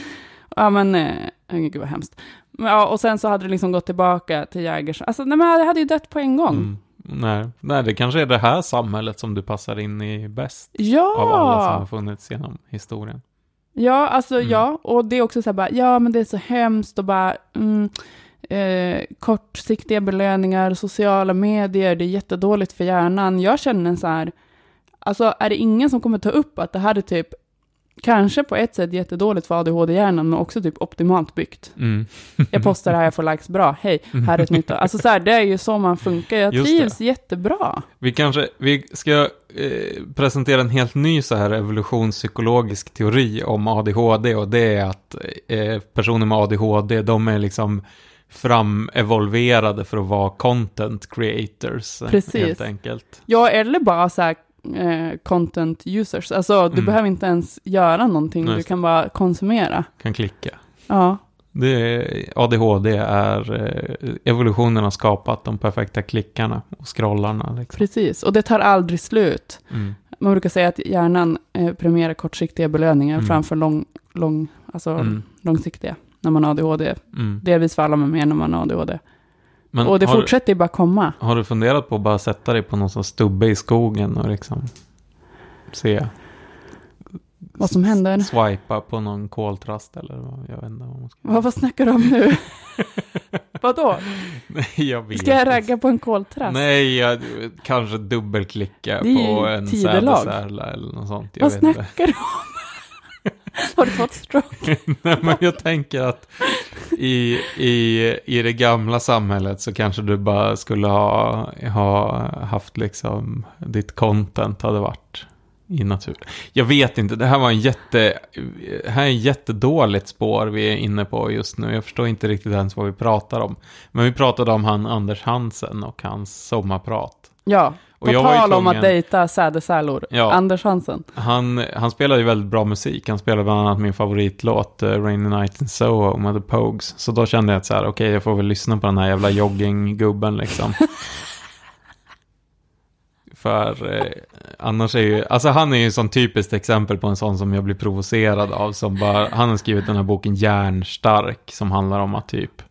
Ja, men, eh, gud vad hemskt. Ja, och sen så hade det liksom gått tillbaka till jägers... Alltså, nej, men jag hade ju dött på en gång. Mm. Nej. Nej, det kanske är det här samhället som du passar in i bäst. Av alla som har Ja! funnits genom historien. Ja, alltså Mm. ja. Och det är också så här bara, ja men det är så hemskt och bara, mm, eh, kortsiktiga belöningar, sociala medier, det är jättedåligt för hjärnan. Jag känner så här, alltså är det ingen som kommer ta upp att det här är typ, kanske på ett sätt jättedåligt för ADHD-hjärnan, men också typ optimalt byggt. Mm. <laughs> Jag postar det här, jag får likes, bra, hej, här är ett nytt. Alltså så här, det är ju så man funkar, jag Just trivs jättebra. Vi kanske, vi ska eh, presentera en helt ny så här evolutionspsykologisk teori om ADHD och det är att eh, personer med ADHD, de är liksom framevolverade för att vara content creators. Precis. Helt enkelt. Ja, eller bara så här, eh, content users. Alltså, du Mm. behöver inte ens göra någonting, Nej, du kan bara konsumera. Kan klicka. Ja, Det är, ADHD är, eh, evolutionen har skapat de perfekta klickarna och scrollarna. Liksom. precis. Och det tar aldrig slut. Mm. Man brukar säga att hjärnan eh, premierar kortsiktiga belöningar Mm. framför lång, lång, alltså Mm. långsiktiga, när man har ADHD. Mm. Delvis för alla, men mer när man har ADHD. Men och det har, fortsätter ju bara komma. har du funderat på att bara sätta dig på någon sån stubbe i skogen och liksom se Vad som händer. Swipa på någon koltrast eller vad, jag vet inte vad man ska Vad, vad snackar du om nu? <laughs> Vadå? Nej, jag vet Ska jag inte. ragga på en koltrast? Nej, jag kanske dubbelklicka på en sädesärla eller något sånt. Jag Vad vet inte. snackar du om? <laughs> Har du fått stroke? <laughs> Nej, men jag tänker att i, i, i det gamla samhället så kanske du bara skulle ha, ha haft liksom, ditt content hade varit i natur. Jag vet inte, det här var en jätte, här är en jättedåligt spår vi är inne på just nu. Jag förstår inte riktigt ens vad vi pratar om. Men vi pratade om han Anders Hansen och hans sommarprat. Ja, Och på jag var ju tal om att tvungen- dejta sädesärlor. Ja. Anders Hansen. Han, han spelade ju väldigt bra musik. Han spelade bland annat min favoritlåt, uh, Rainy Night in Soho med The Pogues. Så då kände jag att så här, okej, jag får väl lyssna på den här jävla jogginggubben liksom. <laughs> För eh, annars är ju, alltså han är ju sån typiskt exempel på en sån som jag blir provocerad av. Som bara, han har skrivit den här boken Järnstark som handlar om att typ,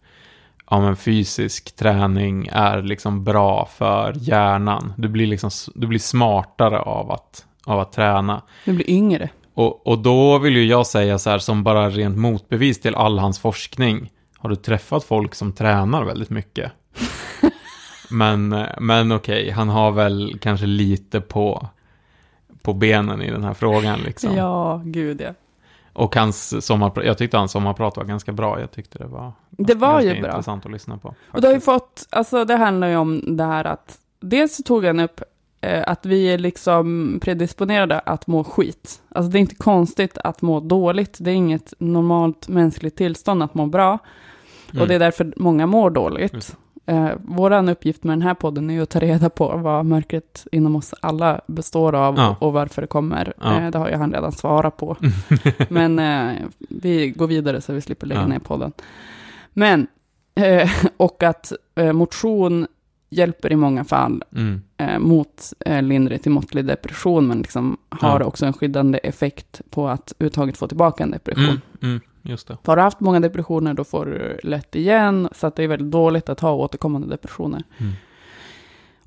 ja men fysisk träning är liksom bra för hjärnan. Du blir liksom, du blir smartare av att, av att träna. Du blir yngre. Och, och då vill ju jag säga så här som bara rent motbevis till all hans forskning. Har du träffat folk som tränar väldigt mycket? <laughs> men men okej, han har väl kanske lite på, på benen i den här frågan liksom. Ja, gud ja. Och hans sommarprat, jag tyckte hans sommarprat var ganska bra. Jag tyckte det var, Det var ju bra. intressant att lyssna på. Och det har ju faktiskt. fått, alltså det handlar ju om det här att, dels så tog han upp eh, att vi är liksom predisponerade att må skit. Alltså det är inte konstigt att må dåligt, det är inget normalt mänskligt tillstånd att må bra. Mm. Och det är därför många mår Just dåligt. Eh, Vår uppgift med den här podden är ju att ta reda på vad mörkret inom oss alla består av Ja. och varför det kommer. Ja. Eh, det har ju han redan svarat på. <laughs> Men eh, vi går vidare så vi slipper lägga Ja. ner podden. Men, eh, och att eh, motion hjälper i många fall Mm. eh, mot eh, lindrig till måttlig depression, men liksom har Ja. också en skyddande effekt på att uttaget få tillbaka en depression. Mm. Mm. Just det. Har du haft många depressioner, då får du lätt igen, så det är väldigt dåligt att ha återkommande depressioner. Mm.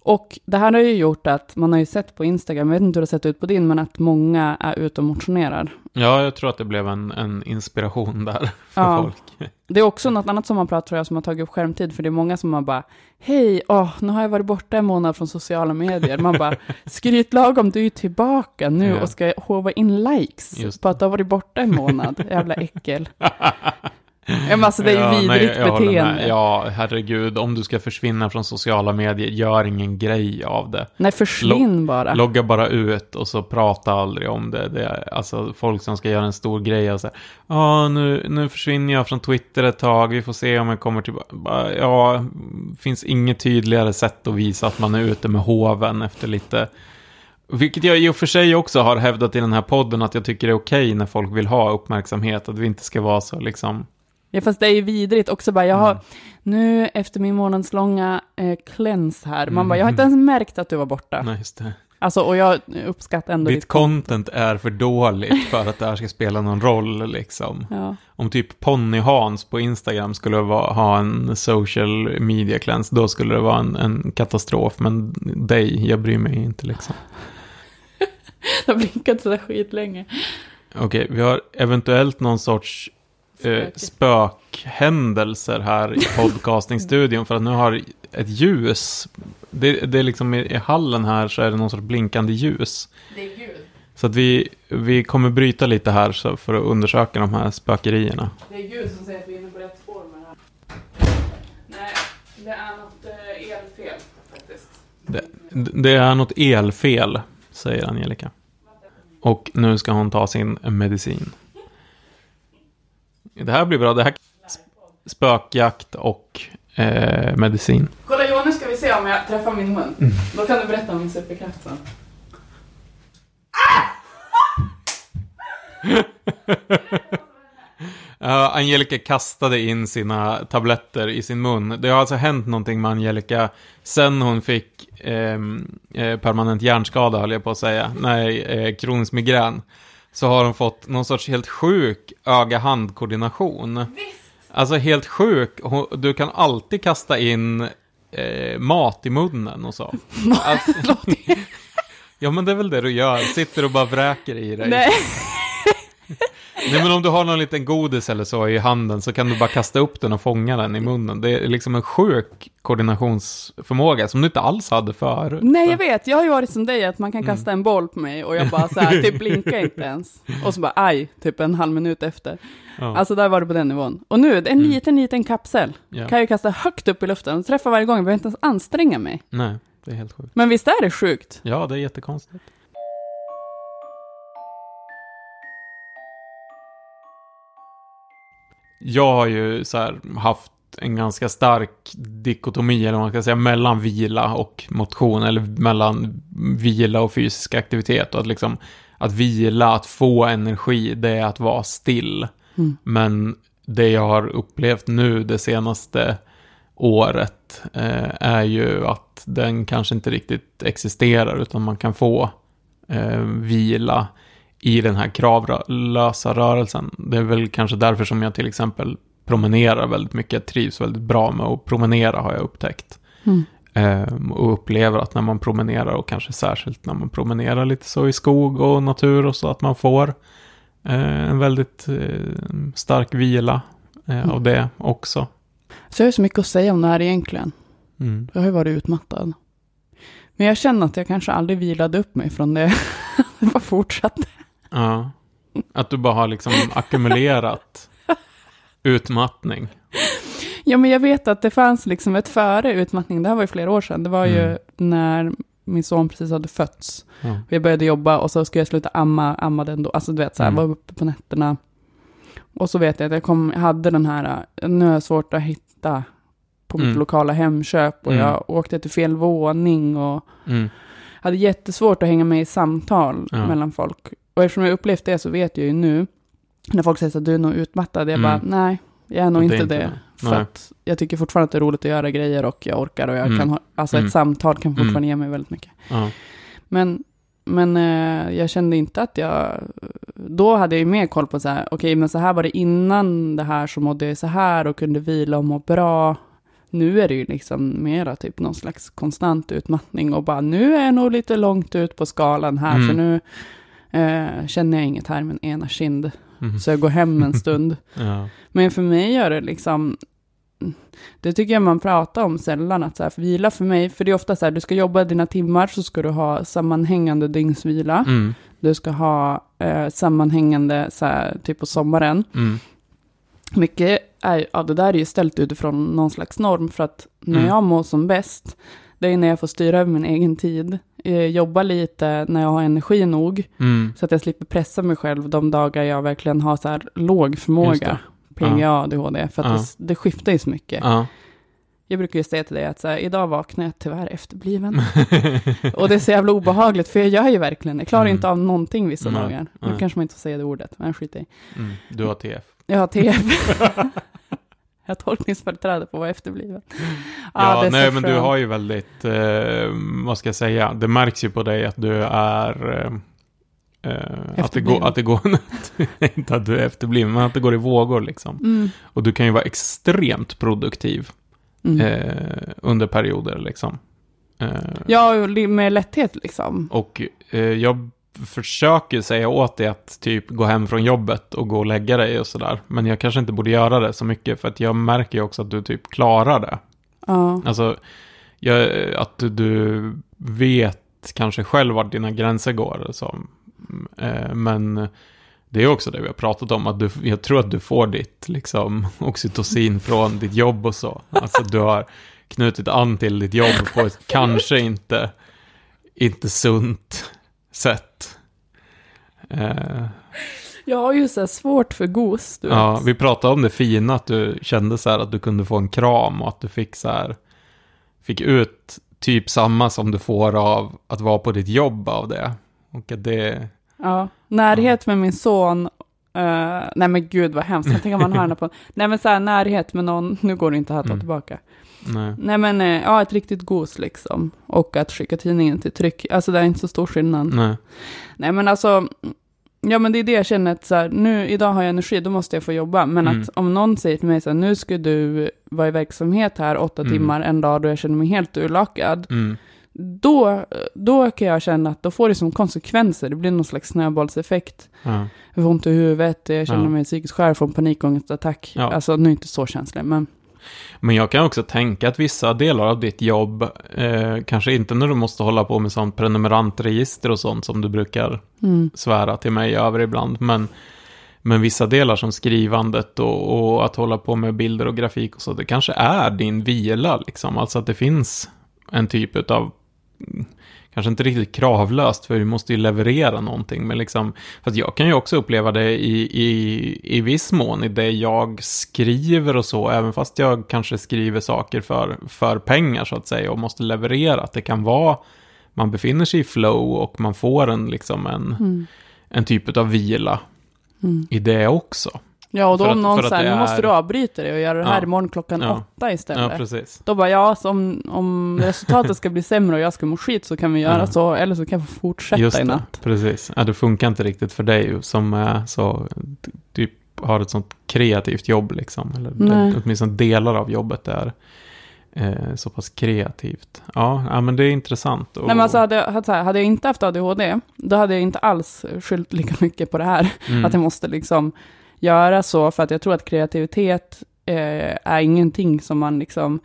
Och det här har ju gjort att, man har ju sett på Instagram, jag vet inte hur det har sett ut på din, men att många är ute och motionerar. Ja, jag tror att det blev en, en inspiration där <laughs> för Ja. folk. Det är också något annat som man pratar tror jag, som har tagit upp skärmtid, för det är många som har bara, hej, åh, nu har jag varit borta en månad från sociala medier. Man bara, <laughs> skryt lagom, du är ju tillbaka nu Ja. och ska hova in likes på att du har varit borta en månad, jävla äckel. <laughs> Ja, men alltså det är ju Ja, nej, vidrigt med. beteende. Ja, herregud. Om du ska försvinna från sociala medier, gör ingen grej av det. Nej, försvinn bara. Logga bara ut och så prata aldrig om det. det är, alltså folk som ska göra en stor grej och säga Ja, nu, nu försvinner jag från Twitter ett tag, vi får se om jag kommer tillbaka. Ja, finns inget tydligare sätt att visa att man är ute med hoven efter lite vilket jag i och för sig också har hävdat i den här podden att jag tycker det är okej när folk vill ha uppmärksamhet, att vi inte ska vara så liksom... Ja, fast det är ju vidrigt också bara, jag har, Mm. nu efter min månadslånga eh, cleanse här, man Mm. bara, jag har inte ens märkt att du var borta. Nej, just det. Alltså, och jag uppskattar ändå Ditt ditt content är för dåligt för att det här ska spela någon roll liksom. <laughs> Ja. Om typ Ponny Hans på Instagram skulle vara, ha en social media cleanse, då skulle det vara en, en katastrof. Men dig, jag bryr mig inte liksom. <laughs> Jag har blinkat sådär skitlänge. Okej, vi har eventuellt någon sorts eh, spökhändelser här i <laughs> podcastingstudion. För att nu har ett ljus, det, det är liksom i, i hallen här så är det någon sorts blinkande ljus. Det är Gud. Så att vi, vi kommer bryta lite här så för att undersöka de här spökerierna. Det är Gud som säger att vi är inne på rätt spår med det här. Nej, det är något eh, elfel faktiskt. Det, det är något elfel, säger Angelica. Och nu ska hon ta sin medicin. Det här blir bra. Det här spökjakt och eh, medicin. Kolla Johan, nu ska vi se om jag träffar min mun. Mm. Då kan du berätta om min superkraft sen. <laughs> Ja, Angelica kastade in sina tabletter i sin mun. Det har alltså hänt någonting med Angelica sen hon fick ehm, eh, permanent hjärnskada, höll jag på att säga. Nej, eh, kronisk migrän. Så har hon fått någon sorts helt sjuk öga-hand-koordination. Alltså helt sjuk. Du kan alltid kasta in eh, mat i munnen och så. <laughs> Alltså, <laughs> ja, men det är väl det du gör. Sitter och bara vräker i dig. Nej. Nej men om du har någon liten godis eller så i handen så kan du bara kasta upp den och fånga den i munnen. Det är liksom en sjuk koordinationsförmåga som du inte alls hade förut. Nej, jag vet. Jag har ju varit som dig, att man kan Mm. kasta en boll på mig och jag bara så här, typ blinkar inte ens. Och så bara aj, typ en halv minut efter. Ja, Alltså där var det på den nivån. Och nu, en Mm. liten, liten kapsel. ja. Kan jag kasta högt upp i luften och träffa varje gång, jag behöver inte ens anstränga mig. Nej, det är helt sjukt. Men visst är det sjukt? Ja, det är jättekonstigt. Jag har ju så här haft en ganska stark dikotomi, eller vad man ska säga, mellan vila och motion, eller mellan vila och fysisk aktivitet. Och att liksom, att vila, att få energi, det är att vara still. Mm. Men det jag har upplevt nu det senaste året eh, är ju att den kanske inte riktigt existerar utan man kan få eh, vila i den här kravlösa rörelsen. Det är väl kanske därför som jag till exempel promenerar väldigt mycket. Jag trivs väldigt bra med att promenera har jag upptäckt. Mm. Eh, och upplever att när man promenerar och kanske särskilt när man promenerar lite så i skog och natur och så att man får eh, en väldigt eh, stark vila eh, Mm. av det också. Så jag har så mycket att säga om det här egentligen. Mm. Jag har ju varit utmattad. Men jag känner att jag kanske aldrig vilade upp mig från det. <laughs> det bara fortsatte. Ja. Att du bara har liksom <laughs> ackumulerat utmattning. Ja, men jag vet att det fanns liksom ett före utmattning. Det här var ju flera år sedan. Det var ju Mm. när min son precis hade fötts. Ja. Vi började jobba och så skulle jag sluta amma, amma den då. Alltså du vet, så här, Mm. var uppe på nätterna. Och så vet jag att jag, kom, jag hade den här, nu är jag svårt att hitta på mitt Mm. lokala Hemköp. Och Mm. jag åkte till fel våning och Mm. hade jättesvårt att hänga med i samtal Ja. mellan folk. Och eftersom jag upplevt det så vet jag ju nu, när folk säger att du är nog utmattad, jag Mm. bara, nej, jag är nog inte inte det. det. För att jag tycker fortfarande att det är roligt att göra grejer och jag orkar och jag Mm. kan ha, alltså Mm. ett samtal kan fortfarande Mm. ge mig väldigt mycket. Ja. Men, men eh, jag kände inte att jag, då hade jag ju mer koll på så här, okej men så här var det innan det här så mådde jag så här och kunde vila och må bra. Nu är det ju liksom mera typ någon slags konstant utmattning och bara nu är jag nog lite långt ut på skalan här Mm. för nu eh, känner jag inget här i min ena kind. Mm. Så jag går hem en stund. <laughs> Ja. Men för mig gör det liksom, det tycker jag man pratar om sällan, att så här, vila för mig, för det är ofta så här, du ska jobba dina timmar så ska du ha sammanhängande dygnsvila. Mm. Du ska ha eh, sammanhängande, så här, typ på sommaren. Mm. Mycket är, ja, det där är ju ställt utifrån någon slags norm. För att när Mm. jag mår som bäst, det är när jag får styra över min egen tid. Eh, jobba lite när jag har energi nog. Mm. Så att jag slipper pressa mig själv de dagar jag verkligen har så här låg förmåga. PGA, ADHD. För att Ja. det, det skiftar ju så mycket. Ja. Jag brukar ju säga till dig att så här, idag vaknar jag tyvärr efterbliven. <laughs> Och det är så jävla obehagligt, för jag gör ju verkligen, jag klarar Mm. inte av någonting vissa Nej, dagar. Nu kanske man inte får säga det ordet, men skit i. Mm. Du har TF. Jag har TF. <laughs> <laughs> har tolkningsföreträde på att vara efterbliven. Ja, det är nej men du har ju väldigt, eh, vad ska jag säga, det märks ju på dig att du är, eh, eh, att det går, att det går, <laughs> inte att du är efterbliven, men att det går i vågor liksom. Mm. Och du kan ju vara extremt produktiv Mm. eh, under perioder liksom. Eh, Ja, med lätthet liksom. Och eh, jag försöker säga åt dig att typ gå hem från jobbet och gå och lägga dig och sådär. Men jag kanske inte borde göra det så mycket för att jag märker ju också att du typ klarar det. Ja. Alltså, jag, att du, du vet kanske själv var dina gränser går. Så. Eh, men det är också det vi har pratat om, att du, jag tror att du får ditt liksom, <laughs> oxytocin från ditt jobb och så. Alltså du har knutit an till ditt jobb på ett <laughs> kanske inte, inte sunt sätt. Eh, Jag har ju så svårt för gos, du ja, vet. vi pratade om det fina, att du kände så här att du kunde få en kram och att du fick så här, fick ut typ samma som du får av att vara på ditt jobb av det. Och att det, Ja. Närhet med min son. eh, nej men gud vad hemskt, jag tänker man hör på. <laughs> Nej men så här närhet med någon, nu går det inte att ta Mm. tillbaka. Nej. Nej men eh, ja, ett riktigt gos liksom. Och att skicka tidningen till tryck, alltså det är inte så stor skillnad. nej. Nej men alltså, ja men det är det jag känner att så här, nu, idag har jag energi, då måste jag få jobba. Men Mm. att om någon säger till mig så här, nu ska du vara i verksamhet här åtta Mm. timmar en dag då jag känner mig helt urlakad. Mm. Då, då kan jag känna att då får det som konsekvenser, det blir någon slags snöbollseffekt. Ja. Jag får ont i huvudet, jag känner Ja. mig psykiskt skär, får en panikångestattack. Ja. Alltså nu är jag inte så känslig, men Men jag kan också tänka att vissa delar av ditt jobb, eh, kanske inte när du måste hålla på med sånt prenumerantregister och sånt som du brukar mm, svära till mig över ibland, men, men vissa delar som skrivandet och, och att hålla på med bilder och grafik och så, det kanske är din vila liksom, alltså att det finns en typ av Kanske inte riktigt kravlöst, för vi måste ju leverera någonting, men liksom, fast jag kan ju också uppleva det i, i, i viss mån i det jag skriver och så, även fast jag kanske skriver saker för, för pengar så att säga och måste leverera, att det kan vara, man befinner sig i flow och man får en, liksom en, mm, en typ av vila mm. i det också. Ja, och då om någon säger, nu måste du avbryta det och göra det här Ja. imorgon klockan Ja. åtta Ja, istället. precis. Då bara, ja, så om, om resultatet ska bli sämre och jag ska må skit så kan vi göra Ja. så, eller så kan jag få fortsätta Just i natt. precis. Ja, det funkar inte riktigt för dig som är så, typ har ett sånt kreativt jobb liksom. Eller det, åtminstone delar av jobbet är eh, så pass kreativt. Ja, ja, men det är intressant. Och, Nej, men alltså, hade, hade, så här, hade jag inte haft ADHD, då hade jag inte alls skyllt lika mycket på det här. mm, Att jag måste liksom göra så, för att jag tror att kreativitet eh, är ingenting som man liksom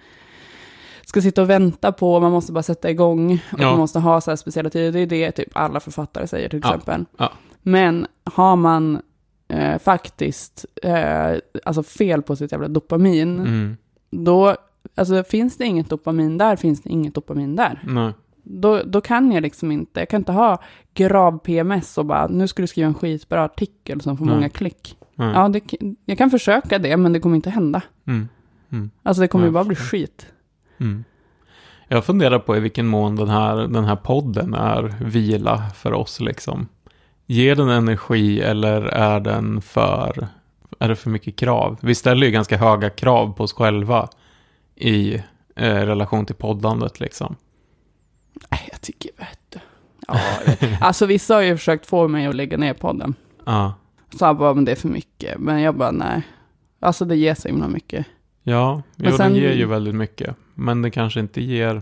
ska sitta och vänta på, man måste bara sätta igång och Ja. man måste ha så här speciella tider. Det är det typ alla författare säger till Ja. exempel. Ja. Men har man eh, faktiskt eh, alltså fel på sitt jävla dopamin, mm, då alltså, finns det inget dopamin där, finns det inget dopamin där. nej, Då, då kan jag liksom inte, jag kan inte ha grav PMS och bara, nu ska du skriva en skitbra artikel som får Nej. många klick. Nej. Ja, det, jag kan försöka det, men det kommer inte hända. Mm, mm, Alltså det kommer ju bara bli skit. mm. Jag funderar på i vilken mån den här, den här podden är vila för oss liksom. Ger den energi eller är den för, är det för mycket krav? Vi ställer ju ganska höga krav på oss själva i eh, relation till poddandet liksom. Nej, jag tycker, vet du. Ja, <laughs> alltså vissa har ju försökt få mig att lägga ner podden. Ja, Så jag bara, men det är för mycket. Men jag bara, nej. Alltså det ger så himla mycket. ja Men jo, sen- den ger ju väldigt mycket. Men det kanske inte ger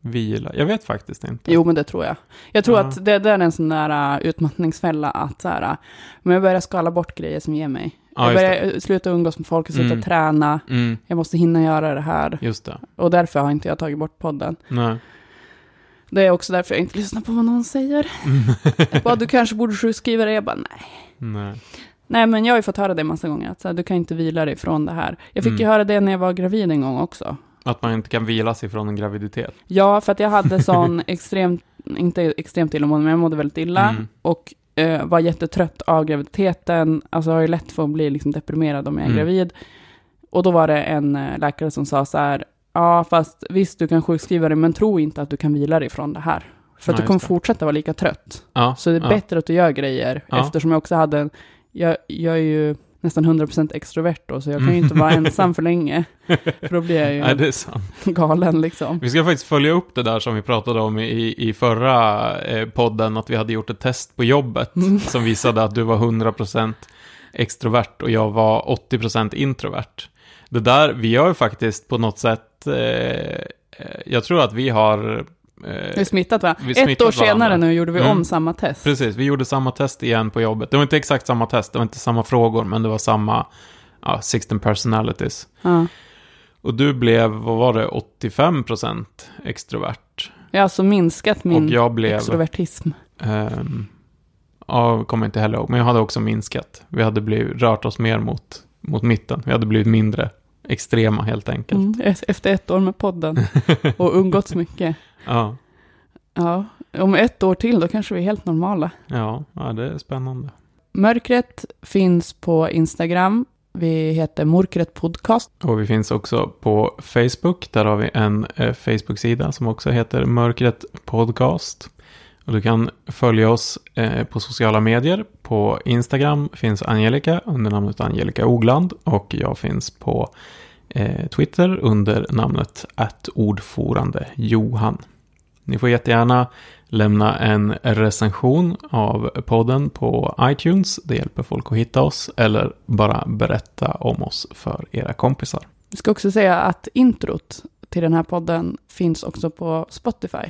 vila. Jag vet faktiskt inte. Jo, men det tror jag. Jag tror Ja. att det, det är en sån där uh, utmattningsfälla att så här, uh, men jag börjar skala bort grejer som ger mig. Ja, jag börjar sluta umgås med folk och sluta Mm. träna. Mm, Jag måste hinna göra det här. just det. Och därför har inte jag tagit bort podden. Nej. Det är också därför jag inte lyssnar på vad någon säger. Jag bara, du kanske borde sjukskriva dig. Jag bara, nej. Nej. Nej, men jag har ju fått höra det massa gånger, att så här, du kan inte vila dig från det här. Jag fick ju Mm. höra det när jag var gravid en gång också. Att man inte kan vila sig från en graviditet. Ja, för att jag hade sån <laughs> extremt, inte extremt illamående, men jag mådde väldigt illa. Mm. Och eh, var jättetrött av graviditeten. Alltså har ju lätt för att bli liksom deprimerad om jag är Mm. gravid. Och då var det en eh, läkare som sa så här, ja fast visst du kan sjukskriva dig, men tro inte att du kan vila dig från det här. För att du kommer fortsätta vara lika trött. Ja, Så det är ja. bättre att du gör grejer, Ja. eftersom jag också hade en, jag, jag är ju nästan 100% extrovert då, så jag kan ju Mm. inte vara ensam för länge. <laughs> För då blir jag ju Nej, det är sant. galen liksom. Vi ska faktiskt följa upp det där som vi pratade om i, i förra eh, podden, att vi hade gjort ett test på jobbet Mm. som visade att du var 100% extrovert och jag var 80% introvert. Det där, vi har ju faktiskt på något sätt, eh, eh, jag tror att vi har... Vi Eh, har smittat varandra. Vi Ett smittat år senare varandra. nu gjorde vi Mm. om samma test. precis, vi gjorde samma test igen på jobbet. Det var inte exakt samma test, det var inte samma frågor, men det var samma ja, 16 personalities. Ja. Och du blev, vad var det, 85% extrovert. Jag har alltså minskat min och jag blev... extrovertism. Ehm, ja, kommer inte heller ihåg. Men jag hade också minskat. Vi hade blivit, rört oss mer mot, mot mitten. Vi hade blivit mindre extrema helt enkelt. Mm, e- efter ett år med podden <laughs> och umgåtts mycket. Ja, Ja, om ett år till då kanske vi är helt normala. ja, ja, det är spännande. Mörkret finns på Instagram. Vi heter Mörkret Podcast. Och vi finns också på Facebook. Där har vi en eh, Facebook-sida som också heter Mörkret Podcast. Och du kan följa oss eh, på sociala medier. På Instagram finns Angelica under namnet Angelica Ogland. Och jag finns på Eh, Twitter under namnet ordförande Johan. Ni får jättegärna lämna en recension av podden på iTunes. Det hjälper folk att hitta oss. Eller bara berätta om oss för era kompisar. Vi ska också säga att introt till den här podden finns också på Spotify.